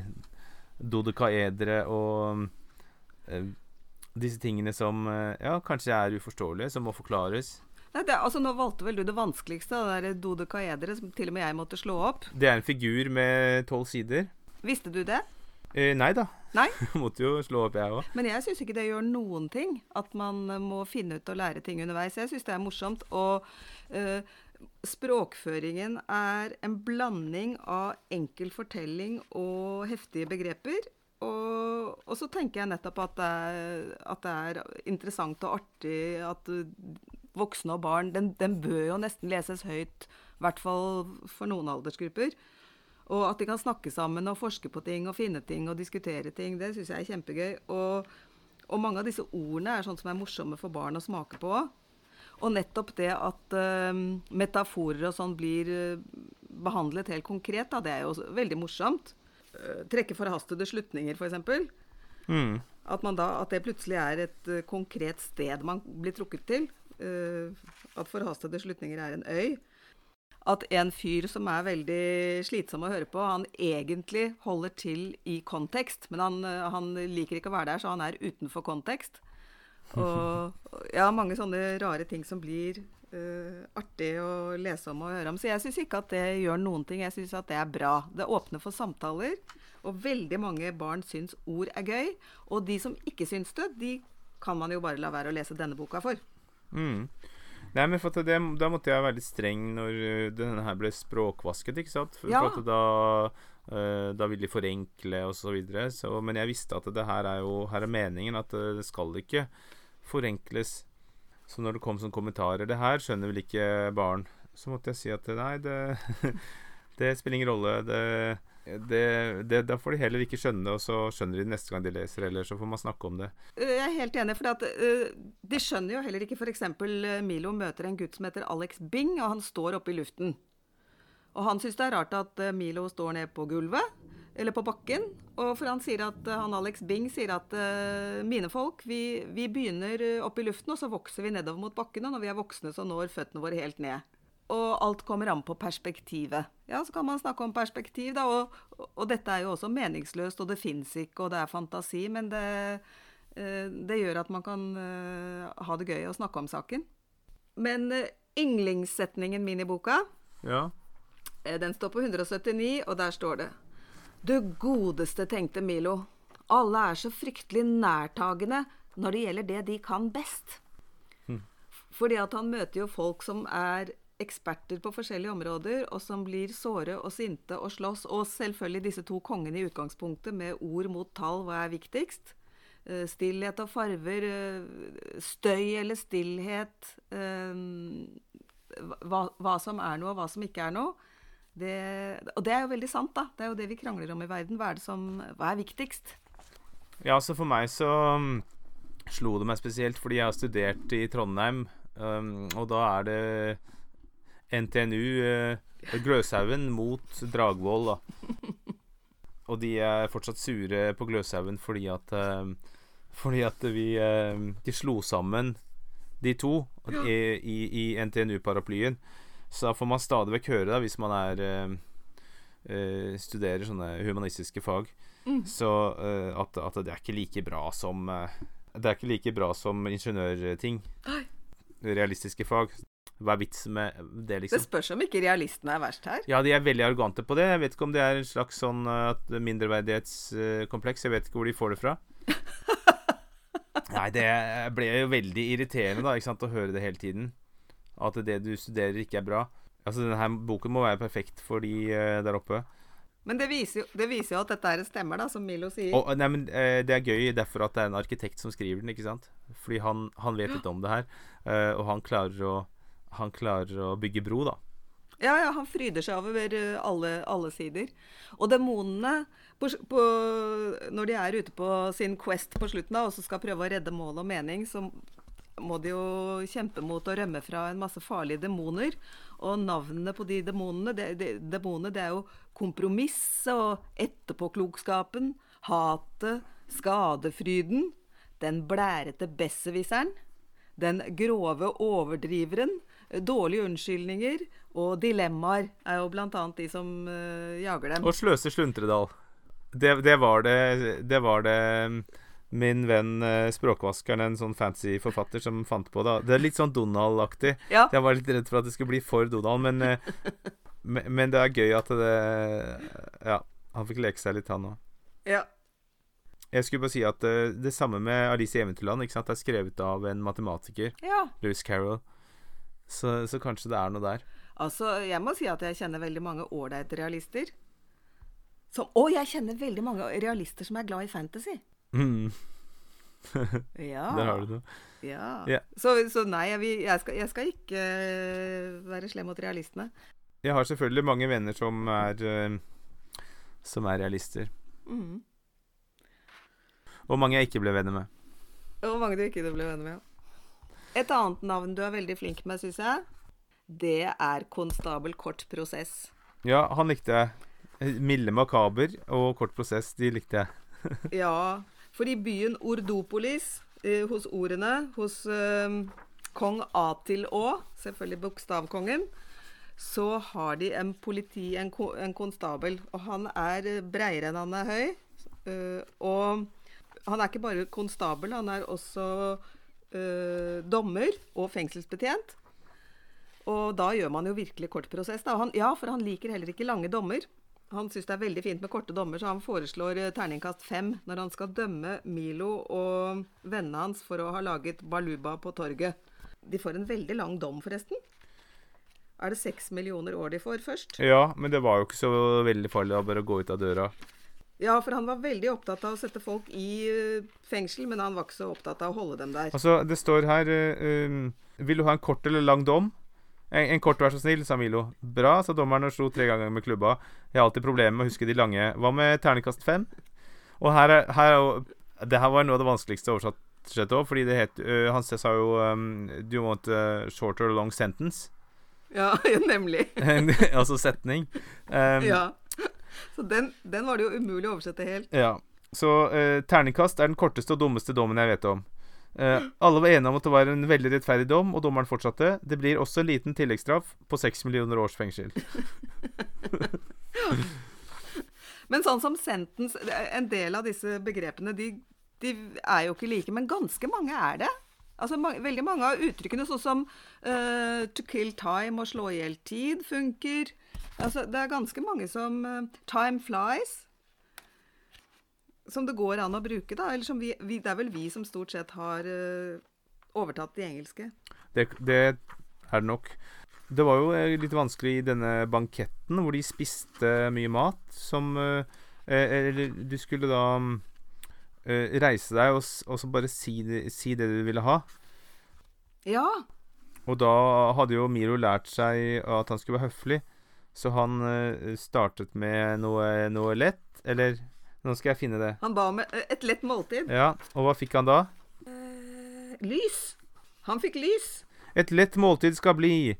dodekaedre og disse tingene som eh, ja, kanskje er uforståelige, som må forklares? Nei, det, altså, nå valgte vel du det vanskeligste, det der dodekaedere, som til og med jeg måtte slå opp. Det er en figur med tolv sider. Visste du det? Eh, nei da. Nei? Måtte jo slå opp, jeg òg. Men jeg syns ikke det gjør noen ting at man eh, må finne ut og lære ting underveis. Jeg syns det er morsomt. Og eh, språkføringen er en blanding av enkel fortelling og heftige begreper. Og, og så tenker jeg nettopp at det, er, at det er interessant og artig at voksne og barn den, den bør jo nesten leses høyt, i hvert fall for noen aldersgrupper. Og at de kan snakke sammen og forske på ting og finne ting og diskutere ting, det syns jeg er kjempegøy. Og, og mange av disse ordene er sånn som er morsomme for barn å smake på. Og nettopp det at uh, metaforer og sånn blir eh, behandlet helt konkret, da, det er jo veldig morsomt. Eh, trekke forhastede slutninger, f.eks. Mm. At, man da, at det plutselig er et uh, konkret sted man blir trukket til. Uh, at forhastede slutninger er en øy. At en fyr som er veldig slitsom å høre på, han egentlig holder til i kontekst. Men han, uh, han liker ikke å være der, så han er utenfor kontekst. Og ja, mange sånne rare ting som blir eh, artig å lese om og høre om. Så jeg syns ikke at det gjør noen ting. Jeg syns at det er bra. Det åpner for samtaler. Og veldig mange barn syns ord er gøy. Og de som ikke syns det, de kan man jo bare la være å lese denne boka for. Mm. Nei, men for at det, Da måtte jeg være litt streng når uh, denne her ble språkvasket, ikke sant? For, Ja. for at da, uh, da ville de forenkle og så videre. Så, men jeg visste at det her er jo Her er meningen at uh, det skal ikke forenkles. Så når det kom sånne kommentarer Det her skjønner vel ikke barn. Så måtte jeg si at nei, det, det spiller ingen rolle. Det, det, det, da får de heller ikke skjønne det, og så skjønner de det neste gang de leser, eller så får man snakke om det. Eh, Jeg er helt enig, for at, uh, de skjønner jo heller ikke f.eks. Milo møter en gutt som heter Alex Bing, og han står oppe i luften. Og han syns det er rart at Milo står ned på gulvet, eller på bakken. Og for han sier at eh, han Alex Bing sier at uh, mine folk, vi, vi begynner opp oppe i luften, og så vokser vi nedover mot bakken, og når vi er voksne, så når føttene våre helt ned. Og alt kommer an på perspektivet. Ja, så kan man snakke om perspektiv, da. Og, og dette er jo også meningsløst, og det fins ikke, og det er fantasi. Men det, uh, det gjør at man kan uh, ha det gøy å snakke om saken. Men eh, yndlingssetningen min i boka, Ja. eh, den står på 179, og der står det Du godeste, tenkte Milo. Alle er så fryktelig nærtagende når det gjelder det de kan best. Fordi at han møter jo folk som er eksperter på forskjellige områder, og som blir såre og sinte og slåss. Og selvfølgelig disse to kongene i utgangspunktet, med ord mot tall, hva er viktigst? Eh, stillhet og farver. eh, Støy eller stillhet. eh, Hva, hva som er noe, og hva som ikke er noe. Det, og det er jo veldig sant, da. Det er jo det vi krangler om i verden. Hva er, det som, hva er viktigst? Ja, så for meg så um, slo det meg spesielt fordi jeg har studert i Trondheim, um, og da er det NTNU uh, Gløshaugen mot Dragvoll, da. Og de er fortsatt sure på Gløshaugen fordi at uh, Fordi at vi uh, De slo sammen de to i, i, i NTNU-paraplyen. Så da får man stadig vekk høre, da, hvis man er uh, studerer sånne humanistiske fag, så uh, at, at det er ikke like bra som Det er ikke like bra som ingeniørting. Realistiske fag. Hva er vitsen med det, Det liksom? spørs om ikke realistene er verst her. Ja, de er veldig arrogante på det. Jeg vet ikke om det er en slags sånn mindreverdighetskompleks. Jeg vet ikke hvor de får det fra. Nei, det ble jo veldig irriterende da, ikke sant, å høre det hele tiden. At det du studerer, ikke er bra. Altså, denne her boken må være perfekt for de uh, der oppe. Men det viser, jo, det viser jo at dette er stemmer, da, som Milo sier. Og, nei, men eh, Det er gøy derfor at det er en arkitekt som skriver den. ikke sant? Fordi han, han vet litt om det her, eh, og han klarer, å, han klarer å bygge bro, da. Ja, ja, han fryder seg over eh, alle, alle sider. Og demonene, på, på, når de er ute på sin quest på slutten da, og så skal prøve å redde mål og mening, så må de jo kjempe mot å rømme fra en masse farlige demoner. Og navnene på de demonene, det, de, demonene, det er jo kompromiss og etterpåklokskapen, hatet, skadefryden, den blærete besserwisseren, den grove overdriveren, dårlige unnskyldninger og dilemmaer er jo blant annet de som uh, jager dem. Og Sløse Sluntredal. Det, det var det Det var det min venn eh, Språkvaskeren, en sånn fancy forfatter, som fant på det. Det er litt sånn Donald-aktig. Ja. Jeg var litt redd for at det skulle bli for Donald, men, eh, men, det er gøy at det Ja, han fikk leke seg litt, han òg. ja. Jeg skulle bare si at uh, det samme med Alice i Eventyrland. Ikke sant? Det er skrevet av en matematiker, ja. Louis Carroll. Så, så kanskje det er noe der. Altså, jeg må si at jeg kjenner veldig mange ålreite realister. Som, og jeg kjenner veldig mange realister som er glad i fantasy. Mm, Ja. der har du det. Ja. Yeah. Så, så nei, jeg, jeg, skal, jeg skal ikke eh, være slem mot realistene. Jeg har selvfølgelig mange venner som er eh, Som er realister. Mm. Og mange jeg ikke ble venner med. Og mange du ikke ble venner med. ja. Et annet navn du er veldig flink med, syns jeg, det er konstabel Kort Prosess. Ja, han likte jeg. Milde Makaber og Kort prosess, de likte jeg. Ja, for i byen Ordopolis, eh, hos ordene, hos eh, kong A til Å, selvfølgelig bokstavkongen, så har de en politi, en, en konstabel. Og han er eh, breiere enn han er høy. eh, og han er ikke bare konstabel, han er også eh, dommer og fengselsbetjent. Og da gjør man jo virkelig kort prosess. Han, ja, for han liker heller ikke lange dommer. Han syns det er veldig fint med korte dommer, så han foreslår eh, terningkast fem når han skal dømme Milo og vennene hans for å ha laget baluba på torget. De får en veldig lang dom, forresten. Er det seks millioner år de får først? Ja, men det var jo ikke så veldig farlig å bare gå ut av døra. Ja, for han var veldig opptatt av å sette folk i eh, fengsel, men han var ikke så opptatt av å holde dem der. Altså, det står her um, Vil du ha en kort eller lang dom? En, en kort, vær så snill, sa Milo. Bra, sa dommeren og slo tre ganger med klubba. Jeg har alltid problemer med å huske de lange. Hva med terningkast fem? Og her er, her er Det her var noe av det vanskeligste oversatt òg, fordi det het uh, Han sa jo um, Do you want a shorter or long sentence? Ja, nemlig. altså setning. Um, Ja. Så den, den var det jo umulig å oversette helt. Ja. Så uh, terningkast er den korteste og dummeste dommen jeg vet om. Eh, alle var enige om at det var en veldig rettferdig dom, og dommeren fortsatte. Det blir også en liten tilleggsstraff på seks millioner års fengsel. Men sånn som sentence En del av disse begrepene, de, de er jo ikke like, men ganske mange er det. Altså, mange, veldig mange av uttrykkene, sånn som uh, to kill time og slå i hjel tid, funker. Altså, det er ganske mange som uh, Time flies. Som det går an å bruke, da. Eller som vi, vi Det er vel vi som stort sett har uh, overtatt de engelske. Det, det er det nok. Det var jo eh, litt vanskelig i denne banketten, hvor de spiste mye mat, som eh, Eller du skulle da uh, reise deg og, og så bare si, det- si det du ville ha. Ja. Og da hadde jo Miro lært seg at han skulle være høflig, så han startet med noe, noe lett. Eller nå skal jeg finne det. Han ba om et, et lett måltid. Ja, og hva fikk han da? Eh, lys. Han fikk lys. Et lett måltid skal bli.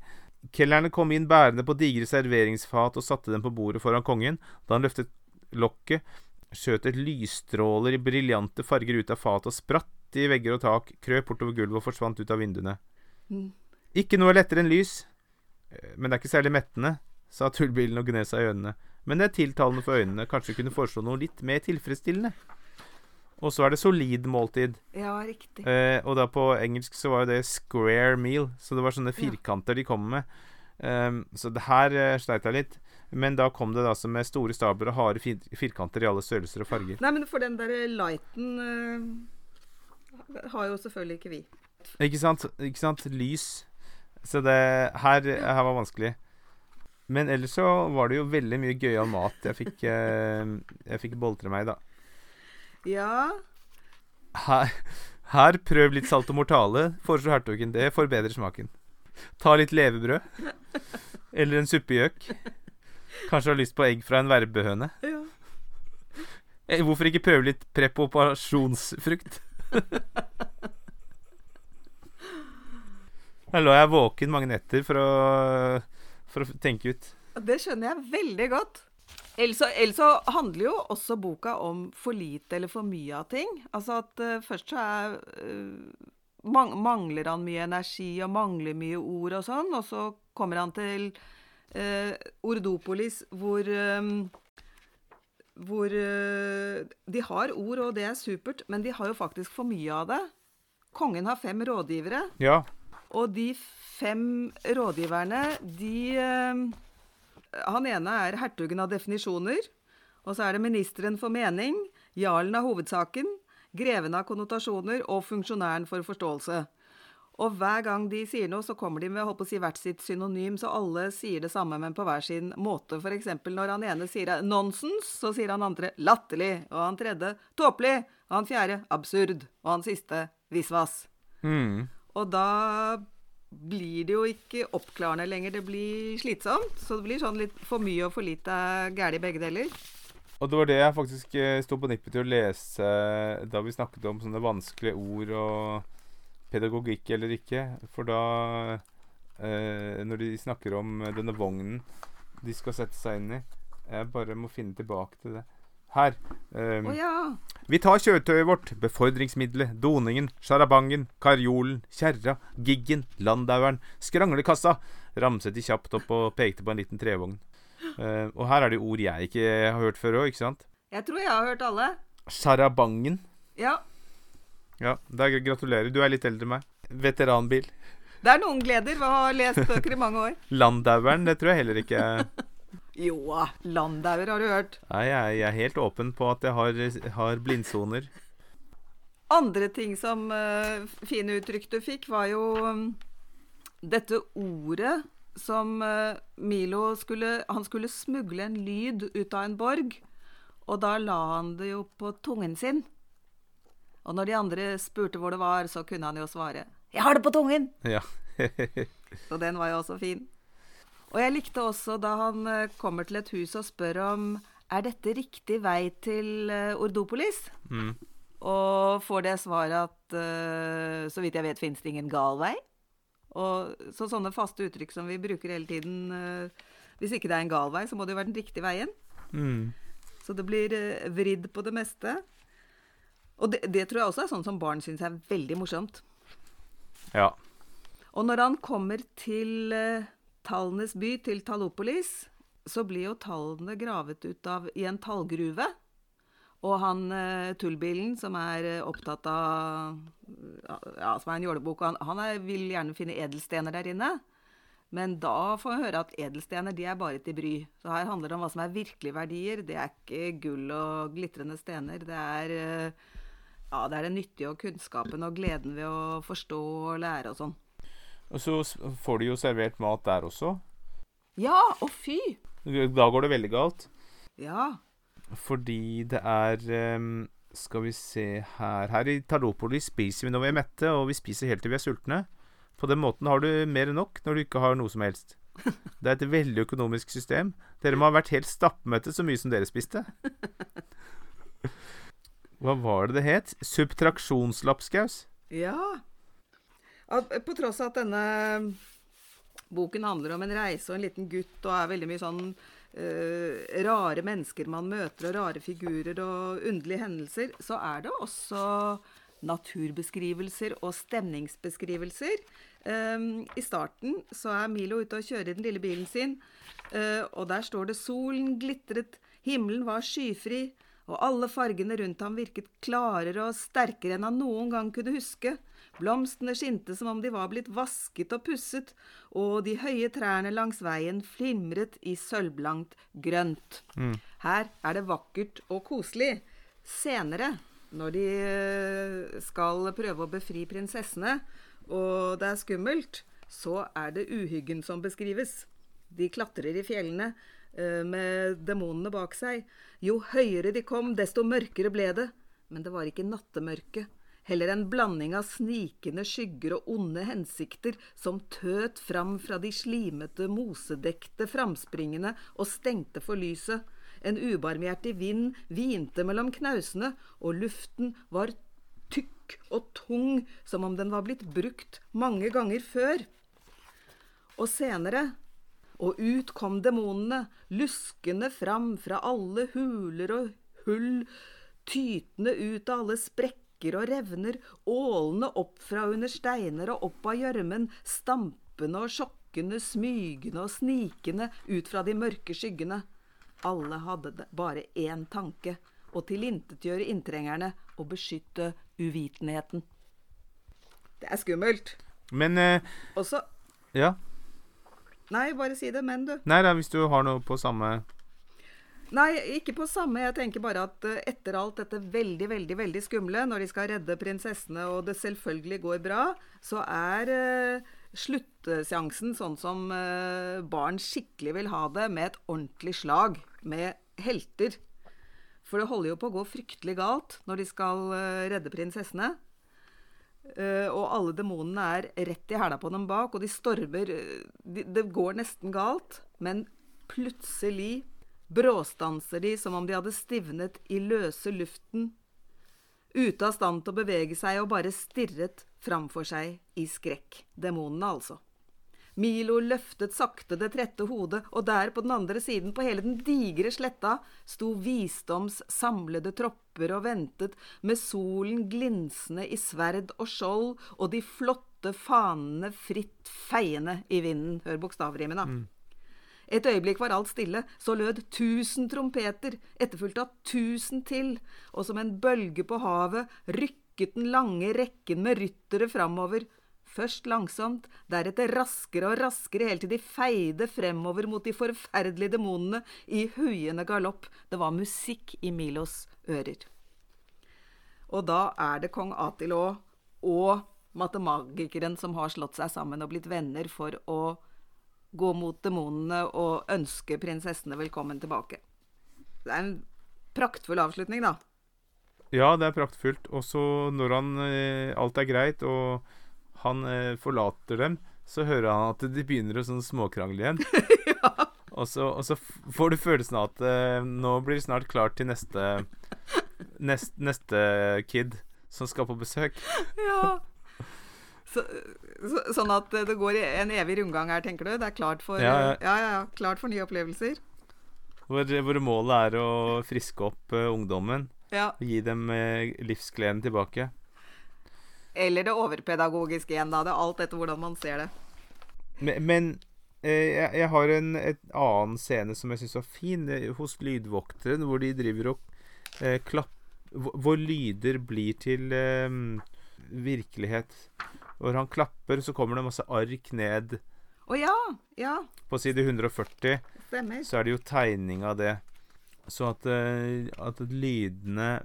Kelnerne kom inn bærende på digre serveringsfat og satte dem på bordet foran kongen. Da han løftet lokket, skjøt et lysstråler i briljante farger ut av fatet og spratt i vegger og tak, krøp bortover gulvet og forsvant ut av vinduene. Mm. Ikke noe lettere enn lys. Eh, Men det er ikke særlig mettende, sa tullbilen og gned seg i øynene. Men det er tiltalende for øynene. Kanskje kunne foreslå noe litt mer tilfredsstillende. Og så er det solid måltid. Ja, riktig. Eh, og da på engelsk så var jo det square meal, så det var sånne Ja. firkanter de kom med. Um, så det her uh, sleit jeg litt. Men da kom det som med store stabler og harde fir firkanter i alle størrelser og farger. Nei, men for den der lighten uh, har jo selvfølgelig ikke vi. Ikke sant? Ikke sant? Lys. Så det her, her var vanskelig. Men ellers så var det jo veldig mye gøyal mat jeg fikk, eh, jeg fikk boltre meg i, da. Ja. Her, her prøv litt salt og mortale, foreslår hertugen. Det forbedrer smaken. Ta litt levebrød. Eller en suppegjøk. Kanskje har lyst på egg fra en verbehøne. ja. Eh, Hvorfor ikke prøve litt preparasjonsfrukt? Her lå jeg våken mange netter for å, for å tenke ut. Det skjønner jeg veldig godt. Ellers så, handler jo også boka om for lite eller for mye av ting. Altså at uh, først så er uh, mang Mangler han mye energi og mangler mye ord og sånn, og så kommer han til uh, Ordopolis hvor um, hvor de har ord, og det er supert, men de har jo faktisk for mye av det. Kongen har fem rådgivere. Ja. Og de fem rådgiverne, de eh, Han ene er hertugen av definisjoner. Og så er det ministeren for mening, jarlen av hovedsaken, greven av konnotasjoner og funksjonæren for forståelse. Og hver gang de sier noe, så kommer de med holdt på å si, hvert sitt synonym, så alle sier det samme, men på hver sin måte. Eksempel når han ene sier nonsens, så sier han andre latterlig, og han tredje tåpelig, og han fjerde absurd, og han siste visvas. Mm. Og da blir det jo ikke oppklarende lenger, det blir slitsomt. Så det blir sånn litt for mye og for lite galt i begge deler. Og det var det jeg faktisk eh, sto på nippet til å lese da vi snakket om sånne vanskelige ord og pedagogikk eller ikke. For da eh, Når de snakker om eh, denne vognen de skal sette seg inn i Jeg bare må finne tilbake til det. Her. Um, oh, ja. Vi tar kjøretøyet vårt, befordringsmiddelet, doningen, sjarabangen, karjolen, kjerra, giggen, landaueren, skranglekassa, ramset de kjapt opp og pekte på en liten trevogn. Uh, og her er det ord jeg ikke har hørt før òg, ikke sant? Jeg tror jeg har hørt alle. Sjarabangen. Ja. Ja, da gratulerer. Du er litt eldre enn meg. Veteranbil. Det er noen gleder ved å ha lest bøker i mange år. Landaueren, det tror jeg heller ikke Jo da, Landauer har du hørt. Nei, jeg, jeg er helt åpen på at jeg har, har blindsoner. Andre ting som uh, fine uttrykk du fikk, var jo um, dette ordet som uh, Milo skulle Han skulle smugle en lyd ut av en borg, og da la han det jo på tungen sin. Og når de andre spurte hvor det var, så kunne han jo svare 'Jeg har det på tungen'. Ja. Så den var jo også fin. Og jeg likte også da han eh, kommer til et hus og spør om er dette riktig vei til eh, Ordopolis? mm. Og får det svaret at uh, så vidt jeg vet finnes det ingen gal vei. Og så sånne faste uttrykk som vi bruker hele tiden uh, Hvis ikke det er en gal vei, så må det jo være den riktige veien. Mm. Så det blir uh, vridd på det meste. Og det, det tror jeg også er sånn som barn syns er veldig morsomt. Ja. Og når han kommer til eh, tallenes by, til Talopolis, så blir jo tallene gravet ut av i en tallgruve. Og han eh, tullbilen, som er eh, opptatt av Ja, som er en jålebukk, han, han er, vil gjerne finne edelstener der inne. Men da får vi høre at edelstener de er bare til bry. Så her handler det om hva som er virkelige verdier. Det er ikke gull og glitrende stener. Det er, eh, Ja, det er det nyttige og kunnskapen og gleden ved å forstå og lære og sånn. Og så får de jo servert mat der også. Ja, å fy! Da går det veldig galt. Ja. Fordi det er ehm, Skal vi se her Her i Tardopoli spiser vi når vi er mette, og vi spiser helt til vi er sultne. På den måten har du mer enn nok når du ikke har noe som helst. Det er et veldig økonomisk system. Dere må ha vært helt stappmette så mye som dere spiste. Hva var det det het? Subtraksjonslapskaus? Ja. At, på tross av at denne boken handler om en reise og en liten gutt, og er veldig mye sånn uh, rare mennesker man møter, og rare figurer og underlige hendelser, så er det også naturbeskrivelser og stemningsbeskrivelser. Um, I starten så er Milo ute og kjører i den lille bilen sin, uh, og der står det 'Solen glitret, himmelen var skyfri', og alle fargene rundt ham virket klarere og sterkere enn han noen gang kunne huske. Blomstene skinte som om de var blitt vasket og pusset, og de høye trærne langs veien flimret i sølvblankt grønt. Her er det vakkert og koselig. Senere, når de eh, skal prøve å befri prinsessene, og det er skummelt, så er det uhyggen som beskrives. De klatrer i fjellene eh, med demonene bak seg. Jo høyere de kom, desto mørkere ble det. Men det var ikke nattemørke. Heller en blanding av snikende skygger og onde hensikter som tøt fram fra de slimete, mosedekte framspringene og stengte for lyset. En ubarmhjertig vind hvinte mellom knausene, og luften var tykk og tung som om den var blitt brukt mange ganger før. Og senere og ut kom demonene, luskende fram fra alle huler og hull, tytende ut av alle sprekker og revner, ålende opp fra under steiner og opp av gjørmen, stampende og sjokkende, smygende og snikende ut fra de mørke skyggene. Alle hadde bare én tanke, å tilintetgjøre inntrengerne og beskytte uvitenheten. Det er skummelt. Men eh, Også Ja. Nei, bare si det, men du. Nei da, hvis du har noe på samme Nei, ikke på samme. Jeg tenker bare at eh, etter alt dette veldig, veldig veldig skumle, når de skal redde prinsessene og det selvfølgelig går bra, så er eh, sluttseansen sånn som eh, barn skikkelig vil ha det, med et ordentlig slag. Med helter. For det holder jo på å gå fryktelig galt når de skal eh, redde prinsessene. Eh, og alle demonene er rett i hæla på dem bak, og de stormer eh, de, Det går nesten galt, men plutselig bråstanser de som om de hadde stivnet i løse luften, ute av stand til å bevege seg og bare stirret framfor seg i skrekk. Demonene, altså. Milo løftet sakte det trette hodet, og der på den andre siden, på hele den digre sletta, sto visdoms samlede tropper og ventet, med solen glinsende i sverd og skjold, og de flotte fanene fritt feiende i vinden. Hør bokstavrimen, da. Et øyeblikk var alt stille, så lød tusen trompeter, etterfulgt av tusen til, og som en bølge på havet rykket den lange rekken med ryttere framover. Først langsomt, deretter raskere og raskere, helt til de feide fremover mot de forferdelige demonene i huiende galopp. Det var musikk i Milos ører. Og da er det kong Atilo og matemagikeren som har slått seg sammen og blitt venner for å gå mot demonene og ønske prinsessene velkommen tilbake. Det er en praktfull avslutning, da. Ja, det er praktfullt. Og så når han eh, alt er greit, og han eh, forlater dem, så hører han at de begynner å sånn småkrangle igjen. Og så, og så får du følelsen av at eh, nå blir det snart klart til neste nest, Neste kid som skal på besøk. Ja. Så, så, sånn at det går en evig rundgang her, tenker du? Det er klart for, Ja, ja. klart for nye opplevelser? Hvor, hvor målet er å friske opp uh, ungdommen. Ja. Og gi dem uh, livsgleden tilbake. Eller det overpedagogiske igjen, da. Det er alt etter hvordan man ser det. Men, men eh, jeg, jeg har en annen scene som jeg syns var fin, hos lydvokteren, hvor de driver og eh, klapper hvor lyder blir til eh, virkelighet. Hvor han klapper, så kommer det masse ark ned Å ja! Ja, på side 140. stemmer. Så er det jo tegning av det. Så at, eh, at lydene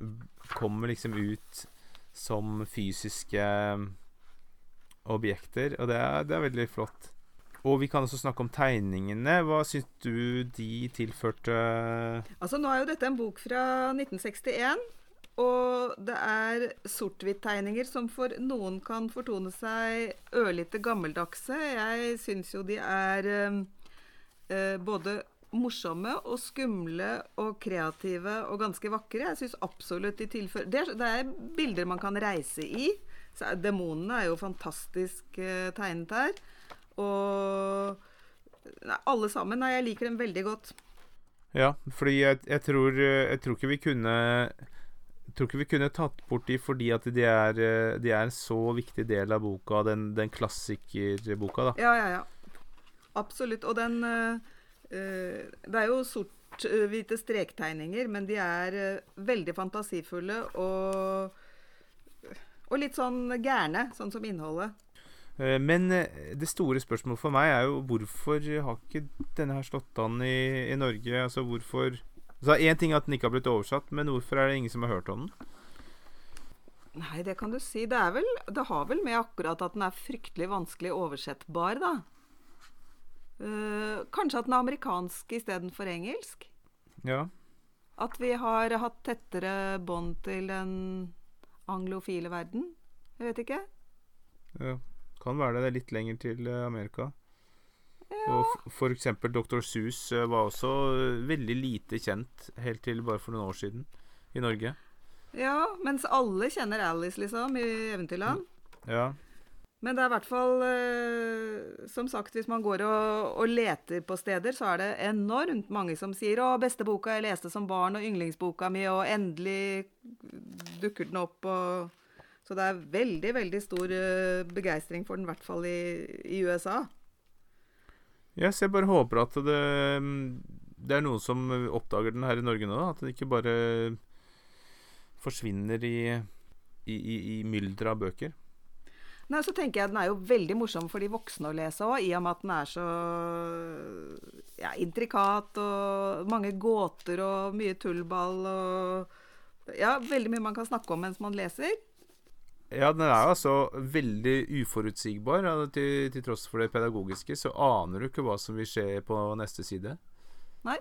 kommer liksom ut som fysiske objekter. Og det er, det er veldig flott. Og vi kan også snakke om tegningene. Hva syns du de tilførte Altså, nå er jo dette en bok fra 1961. Og det er sort-hvitt-tegninger som for noen kan fortone seg ørlite gammeldagse. Jeg syns jo de er eh, både morsomme og skumle og kreative og ganske vakre. Jeg syns absolutt de tilfører det, det, er bilder man kan reise i. Så Demonene er jo fantastisk eh, tegnet her. Og nei, alle sammen. Nei, jeg liker dem veldig godt. Ja, fordi jeg, jeg, tror, jeg tror ikke vi kunne tror ikke vi kunne tatt bort de fordi at de er, de er en så viktig del av boka, den, den klassikerboka, da. Ja, ja, ja. Absolutt. Og den uh, Det er jo sort-hvite strektegninger, men de er veldig fantasifulle og, og litt sånn gærne, sånn som innholdet. Eh, men eh, det store spørsmålet for meg er jo hvorfor har ikke denne her slått an i, i Norge? Altså hvorfor altså Én ting er at den ikke har blitt oversatt, men hvorfor er det ingen som har hørt om den? Nei, det kan du si. Det, vel, det har vel med akkurat at den er fryktelig vanskelig oversettbar, da. Uh, kanskje at den er amerikansk istedenfor engelsk? Ja. At vi har hatt tettere bånd til den anglofile verden? Jeg vet ikke. Ja. Kan være det. Det er litt lenger til eh, Amerika. Ja. Og for eksempel Dr. Sus eh, var også eh, veldig lite kjent helt til bare for noen år siden i Norge. Ja, mens alle kjenner Alice, liksom, i Eventyrland. Ja. Men det er i hvert fall eh, Som sagt, hvis man går og, og, leter på steder, så er det enormt mange som sier 'Å, beste boka jeg leste som barn, og yndlingsboka mi', og endelig dukker den opp, og så det er veldig, veldig stor uh, begeistring for den, i hvert fall i, i USA. Yes, jeg bare håper at det, det, er noen som oppdager den her i Norge nå. At den ikke bare forsvinner i, i, i, i mylderet av bøker. Nei, så tenker jeg Den er jo veldig morsom for de voksne å lese òg, i og med at den er så ja, intrikat og mange gåter og mye tullball og Ja, veldig mye man kan snakke om mens man leser. Ja, den er altså veldig uforutsigbar. Ja, til, til, tross for det pedagogiske, så aner du ikke hva som vil skje på neste side. Nei.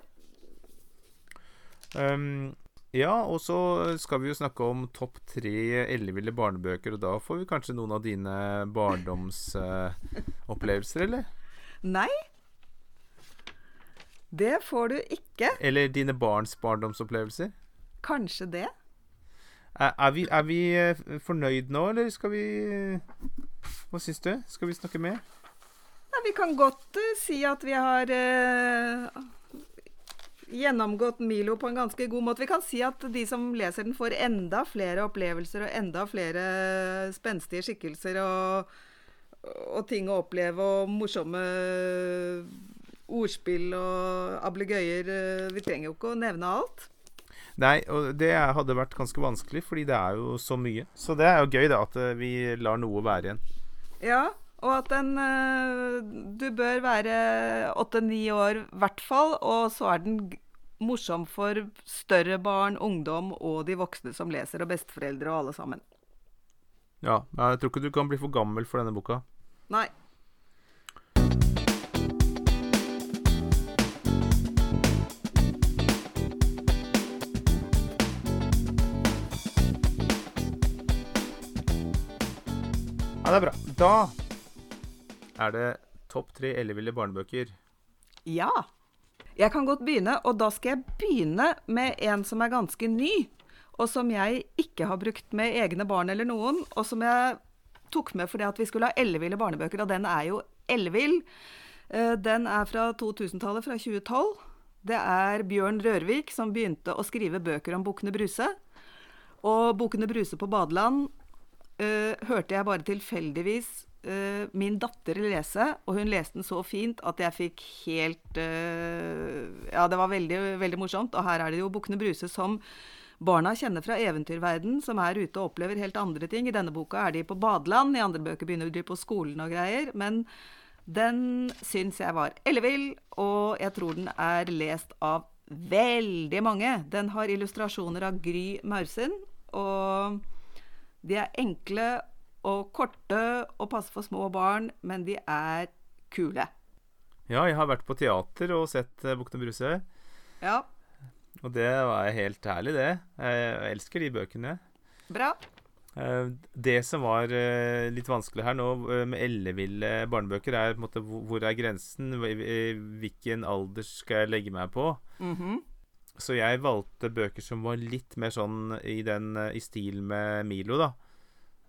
Um, ja, og så skal vi jo snakke om topp tre elleville barnebøker, og da får vi kanskje noen av dine barndomsopplevelser, uh, eller? Nei. Det får du ikke. Eller dine barns barndomsopplevelser? Kanskje det. Er, vi, er, vi, eh, fornøyd nå, eller skal vi Hva syns du? Skal vi snakke mer? Nei, vi kan godt uh, si at vi har uh, gjennomgått Milo på en ganske god måte. Vi kan si at de som leser den, får enda flere opplevelser og enda flere spenstige skikkelser og, og ting å oppleve og morsomme ordspill og ablegøyer. Vi trenger jo ikke å nevne alt. Nei, og det hadde vært ganske vanskelig, fordi det er jo så mye. Så det er jo gøy, da, at eh, vi lar noe være igjen. Ja, og at den eh, Du bør være åtte-ni år i hvert fall, og så er den morsom for større barn, ungdom og de voksne som leser, og besteforeldre og alle sammen. Ja, jeg tror ikke du kan bli for gammel for denne boka. Nei. Ja, det er bra. Da er det topp tre elleville barnebøker. Ja. Jeg kan godt begynne, og da skal jeg begynne med en som er ganske ny. Og som jeg ikke har brukt med egne barn eller noen, og som jeg tok med fordi at vi skulle ha elleville barnebøker, og den er jo ellevill. Eh, den er fra 2000-tallet, fra 2012. Det er Bjørn Rørvik som begynte å skrive bøker om Bukkene Bruse. Og Bukkene Bruse på badeland uh, hørte jeg bare tilfeldigvis uh, min datter lese, og hun leste den så fint at jeg fikk helt uh, Ja, det var veldig, veldig morsomt. Og her er det jo Bukkene Bruse som barna kjenner fra eventyrverden, som er ute og opplever helt andre ting. I denne boka er de på badeland, i andre bøker begynner de på skolen og greier. Men den syns jeg var ellevill, og jeg tror den er lest av veldig mange. Den har illustrasjoner av Gry Maursund. Og De er enkle og korte og passer for små barn, men de er kule. Ja, jeg har vært på teater og sett Bukken og Bruse. Ja, Og det var helt herlig, det. Jeg elsker de bøkene. bra. Eh, Det som var eh, litt vanskelig her nå eh, med elleville barnebøker, er på en måte hvor er grensen? Eh, Hvilken alder skal jeg legge meg på? Mhm. Så jeg valgte bøker som var litt mer sånn i, den, eh, i stil med Milo, da.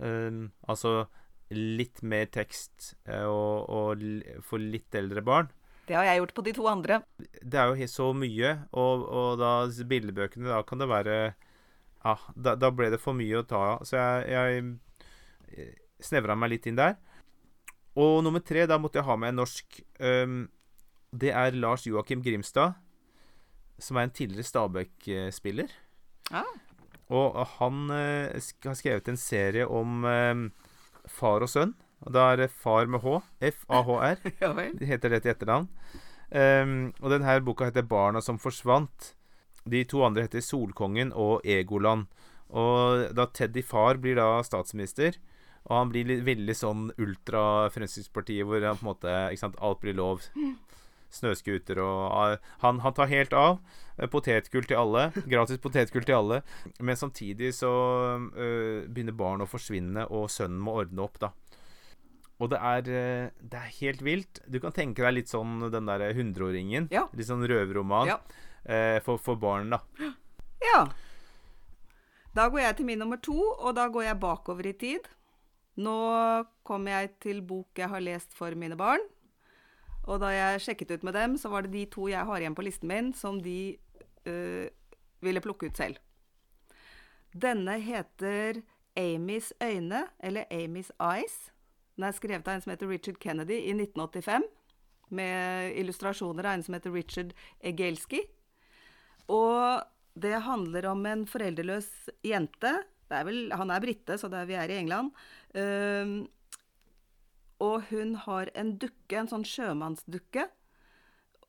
Um, altså litt mer tekst eh, og, og for litt eldre barn. Det har jeg gjort på de to andre. Det er jo så mye, og, og da bildebøkene, da kan det være Ja, da, da ble det for mye å ta av. Så jeg, jeg snevra meg litt inn der. Og nummer tre, da måtte jeg ha med en norsk. Um, det er Lars Joakim Grimstad, som er en tidligere Stabæk-spiller. Ja. Og han eh, har skrevet en serie om eh, far og sønn. Og da er det far med H. F-A-H-R. ja. Det heter det til etternavn. Um, og denne boka heter 'Barna som forsvant'. De to andre heter 'Solkongen' og 'Egoland'. Og da Teddy far blir da statsminister, og han blir veldig sånn ultra-Fremskrittspartiet, hvor han på en måte ikke sant, alt blir lov. Snøscooter og ah, han, han tar helt av. Eh, Potetgull til alle. Gratis potetgull til alle. Men samtidig så øh, begynner barn å forsvinne, og sønnen må ordne opp, da. Og det er, eh, det er helt vilt. Du kan tenke deg litt sånn den derre hundreåringen. Ja. Litt sånn røverroman Ja. eh, for, for barn, da. Ja. Da går jeg til min nummer to, og da går jeg bakover i tid. Nå kommer jeg til bok jeg har lest for mine barn. Og da jeg sjekket ut med dem, så var det de to jeg har igjen på listen min, som de øh, ville plukke ut selv. Denne heter Amys øyne, eller Amys Eyes. Den er skrevet av en som heter Richard Kennedy i 1985, med illustrasjoner av en som heter Richard Egelski. Og det handler om en foreldreløs jente. Er vel, han er brite, så det er, vi er i England. Ehm, og hun har en dukke, en sånn sjømannsdukke.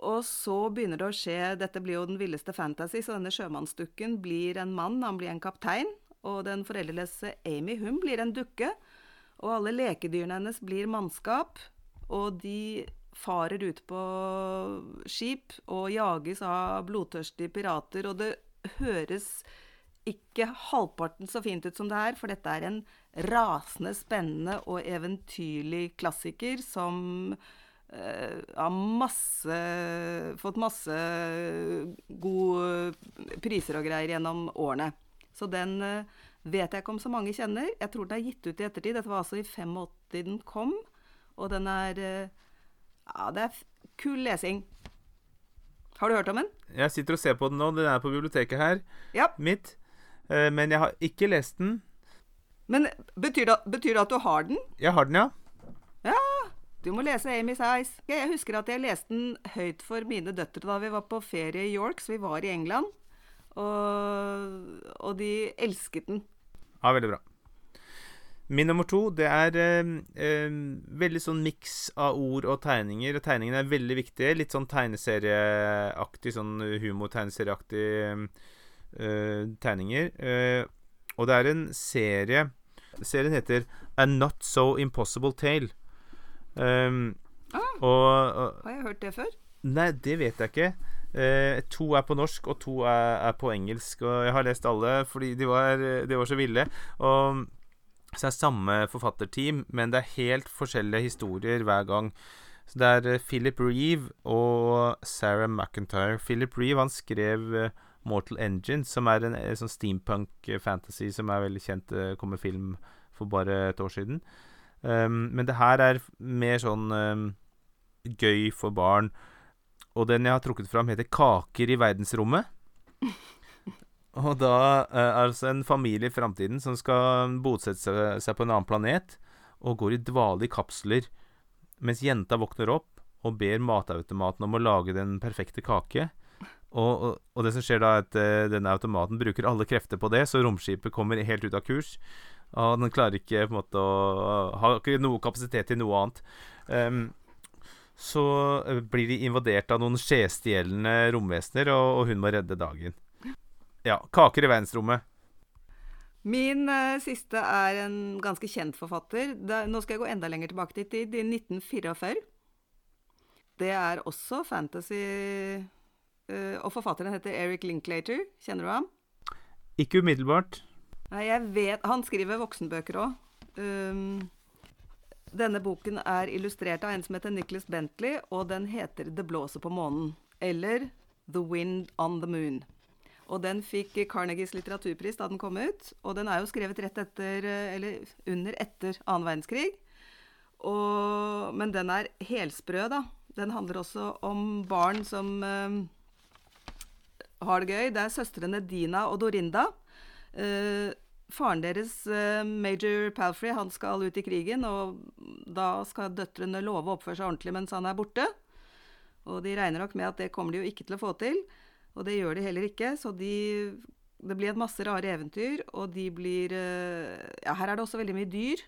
Og så begynner det å skje Dette blir jo den villeste fantasy, så denne sjømannsdukken blir en mann, han blir en kaptein. Og den foreldreløse Amy, hun blir en dukke. Og alle lekedyrene hennes blir mannskap. Og de farer ut på skip og jages av blodtørstige pirater. Og det høres ikke halvparten så fint ut som det er, for dette er en rasende spennende og eventyrlig klassiker som eh, har masse Fått masse gode priser og greier gjennom årene. Så den eh, vet jeg ikke om så mange kjenner. Jeg tror den er gitt ut i ettertid. Dette var altså i 85 den kom. Og den er eh, Ja, det er kul lesing. Har du hørt om den? Jeg sitter og ser på den nå. Den er på biblioteket her Ja. mitt. Eh, men jeg har ikke lest den. Men betyr det, betyr det at du har den? Jeg har den, ja. Ja, du må lese Amy's Eyes. Jeg husker at jeg leste den høyt for mine døtre da vi var på ferie i York, så vi var i England. Og, og de elsket den. Ja, veldig bra. Min nummer to, det er eh, eh, veldig sånn miks av ord og tegninger. Tegningene er veldig viktige. Litt sånn tegneserieaktig, sånn humor-tegneserieaktig eh, tegninger. Eh, og det er en serie Serien heter A Not So Impossible Tale. Um, Ah. og, og Har jeg hørt det før? Nei, det vet jeg ikke. Eh, to er på norsk, og to er, er på engelsk. Og jeg har lest alle fordi de var, de var så ville. Og så er samme forfatterteam, men det er helt forskjellige historier hver gang. Så det er eh, Philip Reeve og Sarah McIntyre. Philip Reeve han skrev eh, Mortal Engines, som er en, en sånn steampunk-fantasy som er veldig kjent. Det kom med film for bare et år siden. Um, men det her er mer sånn um, gøy for barn. Og den jeg har trukket fram, heter 'Kaker i verdensrommet'. Og da uh, er altså en familie i framtiden som skal bosette seg, seg på en annen planet, og går i dvale i kapsler, mens jenta våkner opp og ber matautomaten om å lage den perfekte kake. Og, og, det som skjer da, er at eh, denne automaten bruker alle krefter på det, så romskipet kommer helt ut av kurs. Og den klarer ikke på en måte å Har ikke noe kapasitet til noe annet. Um, så eh, blir de invadert av noen skjestjelende romvesener, og, og hun må redde dagen. Ja. Kaker i verdensrommet. Min uh, siste er en ganske kjent forfatter. Da, nå skal jeg gå enda lenger tilbake til tid, i 1944. Det er også fantasy Og forfatteren heter Eric Linklater. Kjenner du ham? Ikke umiddelbart. Nei, jeg vet Han skriver voksenbøker òg. Um, denne boken er illustrert av en som heter Nicholas Bentley, og den heter 'Det blåser på månen'. Eller 'The Wind on the Moon'. Og den fikk Carnegies litteraturpris da den kom ut. Og den er jo skrevet rett etter, eller under etter annen verdenskrig. Og, men den er helsprø, da. Den handler også om barn som um, har det gøy. Det er søstrene Dina og Dorinda. Uh, faren deres, uh, major Palfrey, han skal ut i krigen, og da skal døtrene love å oppføre seg ordentlig mens han er borte. Og de regner nok med at det kommer de jo ikke til å få til. Og det gjør de heller ikke, så de Det blir et masse rare eventyr, og de blir uh, Ja, her er det også veldig mye dyr.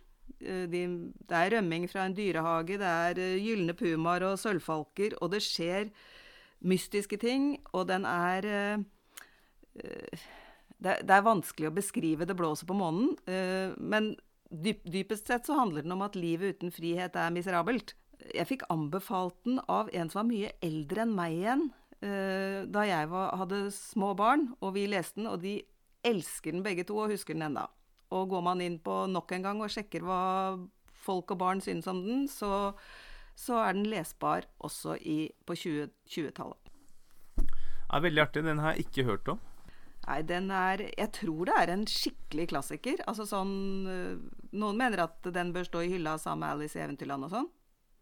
De, det er rømming fra en dyrehage, det er gylne pumaer og sølvfalker, og det skjer mystiske ting, og den er det, det, er vanskelig å beskrive 'Det blåser på månen', uh, men dyp, dypest sett så handler den om at livet uten frihet er miserabelt. Jeg fikk anbefalt den av en som var mye eldre enn meg igjen, da jeg var, hadde små barn, og vi leste den, og de elsker den begge to og husker den enda. Og går man inn på nok en gang og sjekker hva folk og barn synes om den, så, så er den lesbar også i, på 2020-tallet. Det er veldig artig. Den har jeg ikke hørt om. Nei, den er Jeg tror det er en skikkelig klassiker. Altså sånn Noen mener at den bør stå i hylla sammen med Alice i Eventyrland og sånn.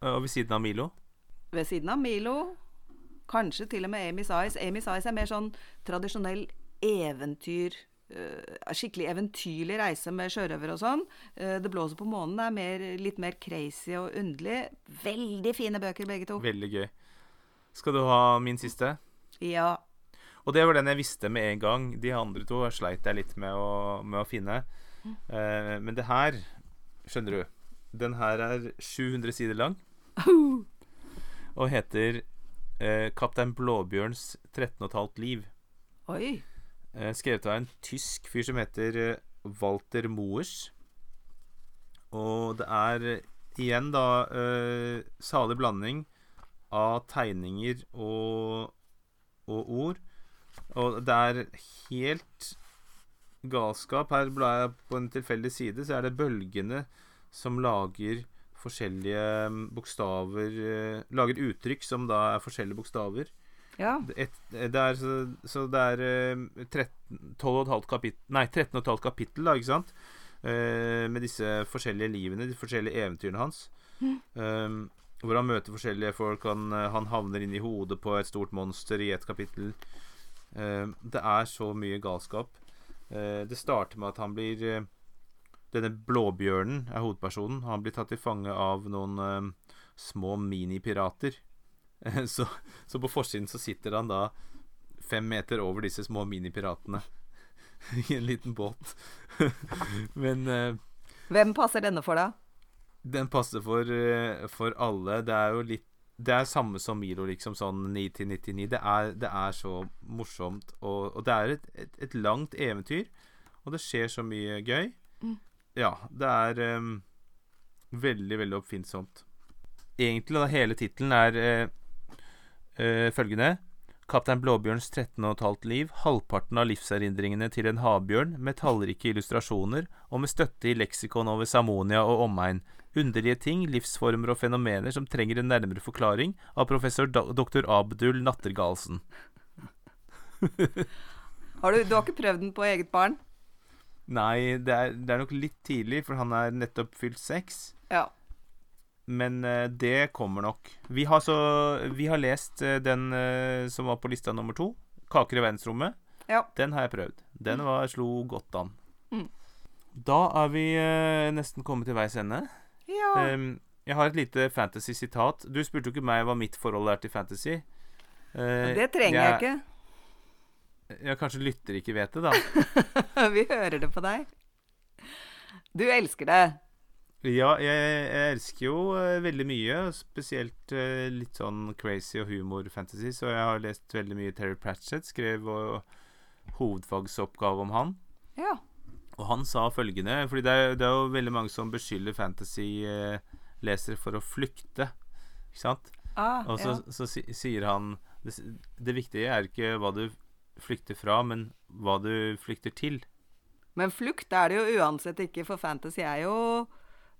Og ved siden av Milo? Ved siden av Milo. Kanskje til og med Amy's Eyes. Amy's Eyes er mer sånn tradisjonell eventyr Skikkelig eventyrlig reise med sjørøver og sånn. Uh, det blåser på månen er mer, litt mer crazy og underlig. Veldig fine bøker, begge to. Veldig gøy. Skal du ha min siste? Ja. Og det var den jeg visste med en gang. De andre to sleit jeg litt med å, med å finne. Mm. Uh, men det her, skjønner du Den her er 700 sider lang. og heter uh, 'Kaptein Blåbjørns 13,5 liv'. Oi. Uh, skrevet av en tysk fyr som heter Walter Moers. Og det er igjen da salig blanding av tegninger og, og ord. Og det er helt galskap. Her blar jeg på en tilfeldig side, så er det bølgene som lager forskjellige mm, bokstaver eh, Lager uttrykk som da er forskjellige bokstaver. Ja. Et, det er, så, så, det er 12,5 eh, kapittel Nei, 13,5 kapittel, da, ikke sant? Uh, med disse forskjellige livene, de forskjellige eventyrene hans. Mm. Um, hvor han møter forskjellige folk. Han, han havner inn i hodet på et stort monster i et kapittel. Uh, det er så mye galskap. Uh, det starter med at han blir Denne blåbjørnen er hovedpersonen. Han blir tatt til fange av noen små minipirater. så, så på forsiden så sitter han da fem meter over disse små minipiratene. I en liten båt. Men Hvem passer denne for, da? Den passer for, for alle. Det er jo litt det er samme som Milo, liksom sånn 9 til 99. Det er, det er så morsomt, og, og det er et, et, et, langt eventyr, og det skjer så mye gøy. Mm. Ja, det er um, veldig, veldig oppfinnsomt. Egentlig, da, hele tittelen er uh, uh, følgende Kaptein Blåbjørns 13,5 liv, halvparten av livserindringene til en havbjørn, med tallrike illustrasjoner, og med støtte i leksikon over Samonia og omegn, underlige ting, livsformer og fenomener som trenger en nærmere forklaring, av professor dr. Abdul Nattergalsen. har du, du har ikke prøvd den på eget barn? Nei, det er, det er nok litt tidlig, for han er nettopp fylt seks. Ja. Men uh, det kommer nok. Vi har, så, vi har lest uh, den uh, som var på lista nummer to, 'Kaker i verdensrommet'. Ja. Den har jeg prøvd. Den mm. var, slo godt an. Mm. Da er vi nesten kommet til veis ende. Ja. Um, jeg har et lite fantasy-sitat. Du spurte jo ikke meg hva mitt forhold er til fantasy. Det trenger jeg, jeg ikke. Ja, kanskje lytter ikke vet det, da. Vi hører det på deg. Du elsker det. Ja, jeg, jeg elsker jo uh, veldig mye. Spesielt uh, litt sånn crazy og humor-fantasy. Så jeg har lest veldig mye Terry Pratchett. Skrev uh, hovedfagsoppgave om han. Ja. Og han sa følgende Fordi det er, det er jo veldig mange som beskylder fantasy-lesere for å flykte. Ikke sant? Ah, Og så, ja. så så sier han det, det viktige er ikke hva du flykter fra, men hva du flykter til. Men flukt er det jo uansett ikke, for fantasy er jo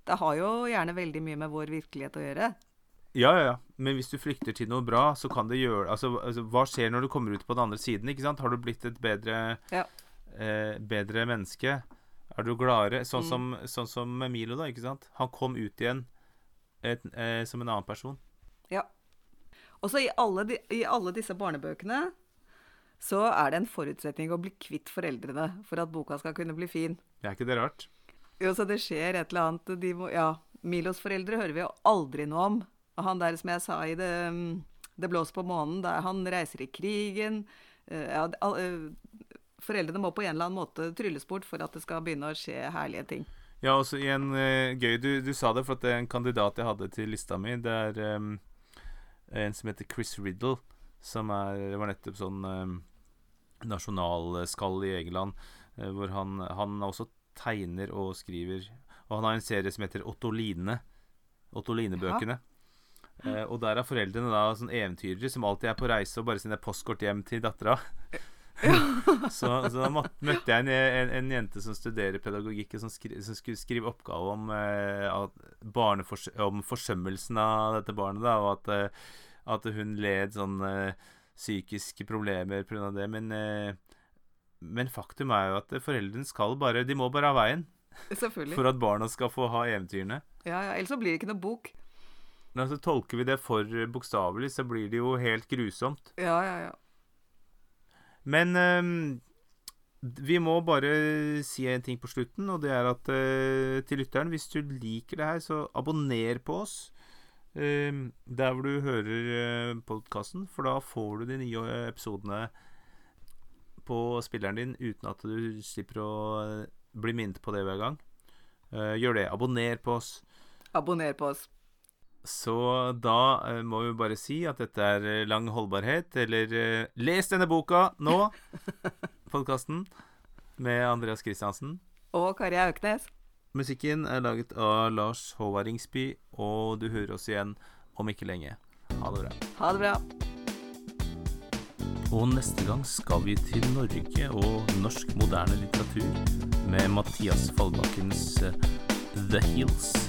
Det har jo gjerne veldig mye med vår virkelighet å gjøre. Ja, ja, ja. Men hvis du flykter til noe bra, så kan det gjøre altså, altså, Hva skjer når du kommer ut på den andre siden? ikke sant? Har du blitt et bedre, Ja. eh, bedre menneske? Er du gladere? Sånn, Mm. som, sånn som Milo, da. ikke sant? Han kom ut igjen et, eh, som en annen person. Ja. Og så i, i alle disse barnebøkene så er det en forutsetning å bli kvitt foreldrene for at boka skal kunne bli fin. Det Er ikke det rart? Jo, så det skjer et eller annet de må, Ja, Milos foreldre hører vi jo aldri noe om. Han der som jeg sa i Det, mm, det blåser på månen, der han reiser i krigen eh, ja, eh, Foreldrene må på en eller annen måte trylles bort for at det skal begynne å skje herlige ting. Ja, også i en eh, gøy du, du sa det, for at det er en kandidat jeg hadde til lista mi. Det er um, en som heter Chris Riddle, som er, var nettopp sånn um, nasjonalskall i England, hvor han, han også tegner og skriver. Og han har en serie som heter Ottoline. Ottoline-bøkene. Eh, og der er foreldrene da sånn eventyrere som alltid er på reise og bare sender postkort hjem til dattera. så, så da møtte jeg en, en, en jente som studerer pedagogikk, som, skri, som skulle skrive oppgave om, eh, at om forsømmelsen av dette barnet. Da, og at, eh, at hun led sånn eh, psykiske problemer pga. det. Men, eh, men faktum er jo at foreldrene skal bare De må bare ha veien Selvfølgelig. for at barna skal få ha eventyrene. Ja, ja, Ellers så blir det ikke noe bok. Men altså, tolker vi det for bokstavelig, så blir det jo helt grusomt. Ja, ja, ja. Men um, vi må bare si en ting på slutten, og det er at uh, til lytteren, hvis du liker det her, så abonner på oss. Uh, der hvor du hører uh, podkasten, for da får du de nye eh, episodene på spilleren din uten at du slipper å eh, bli minnet på det hver gang. Uh, gjør det. Abonner på oss. Abonner på oss. Så da uh, må vi bare si at dette er lang holdbarhet, eller uh, Les denne boka nå! Podkasten med Andreas Christiansen. Og Kari Auknes. Musikken er laget av Lars Håvard Ringsby, og du hører oss igjen om ikke lenge. Ha det bra. Ha det bra. Og neste gang skal vi til Norge og norsk moderne litteratur med Mathias Fallbakkens eh, The Hills.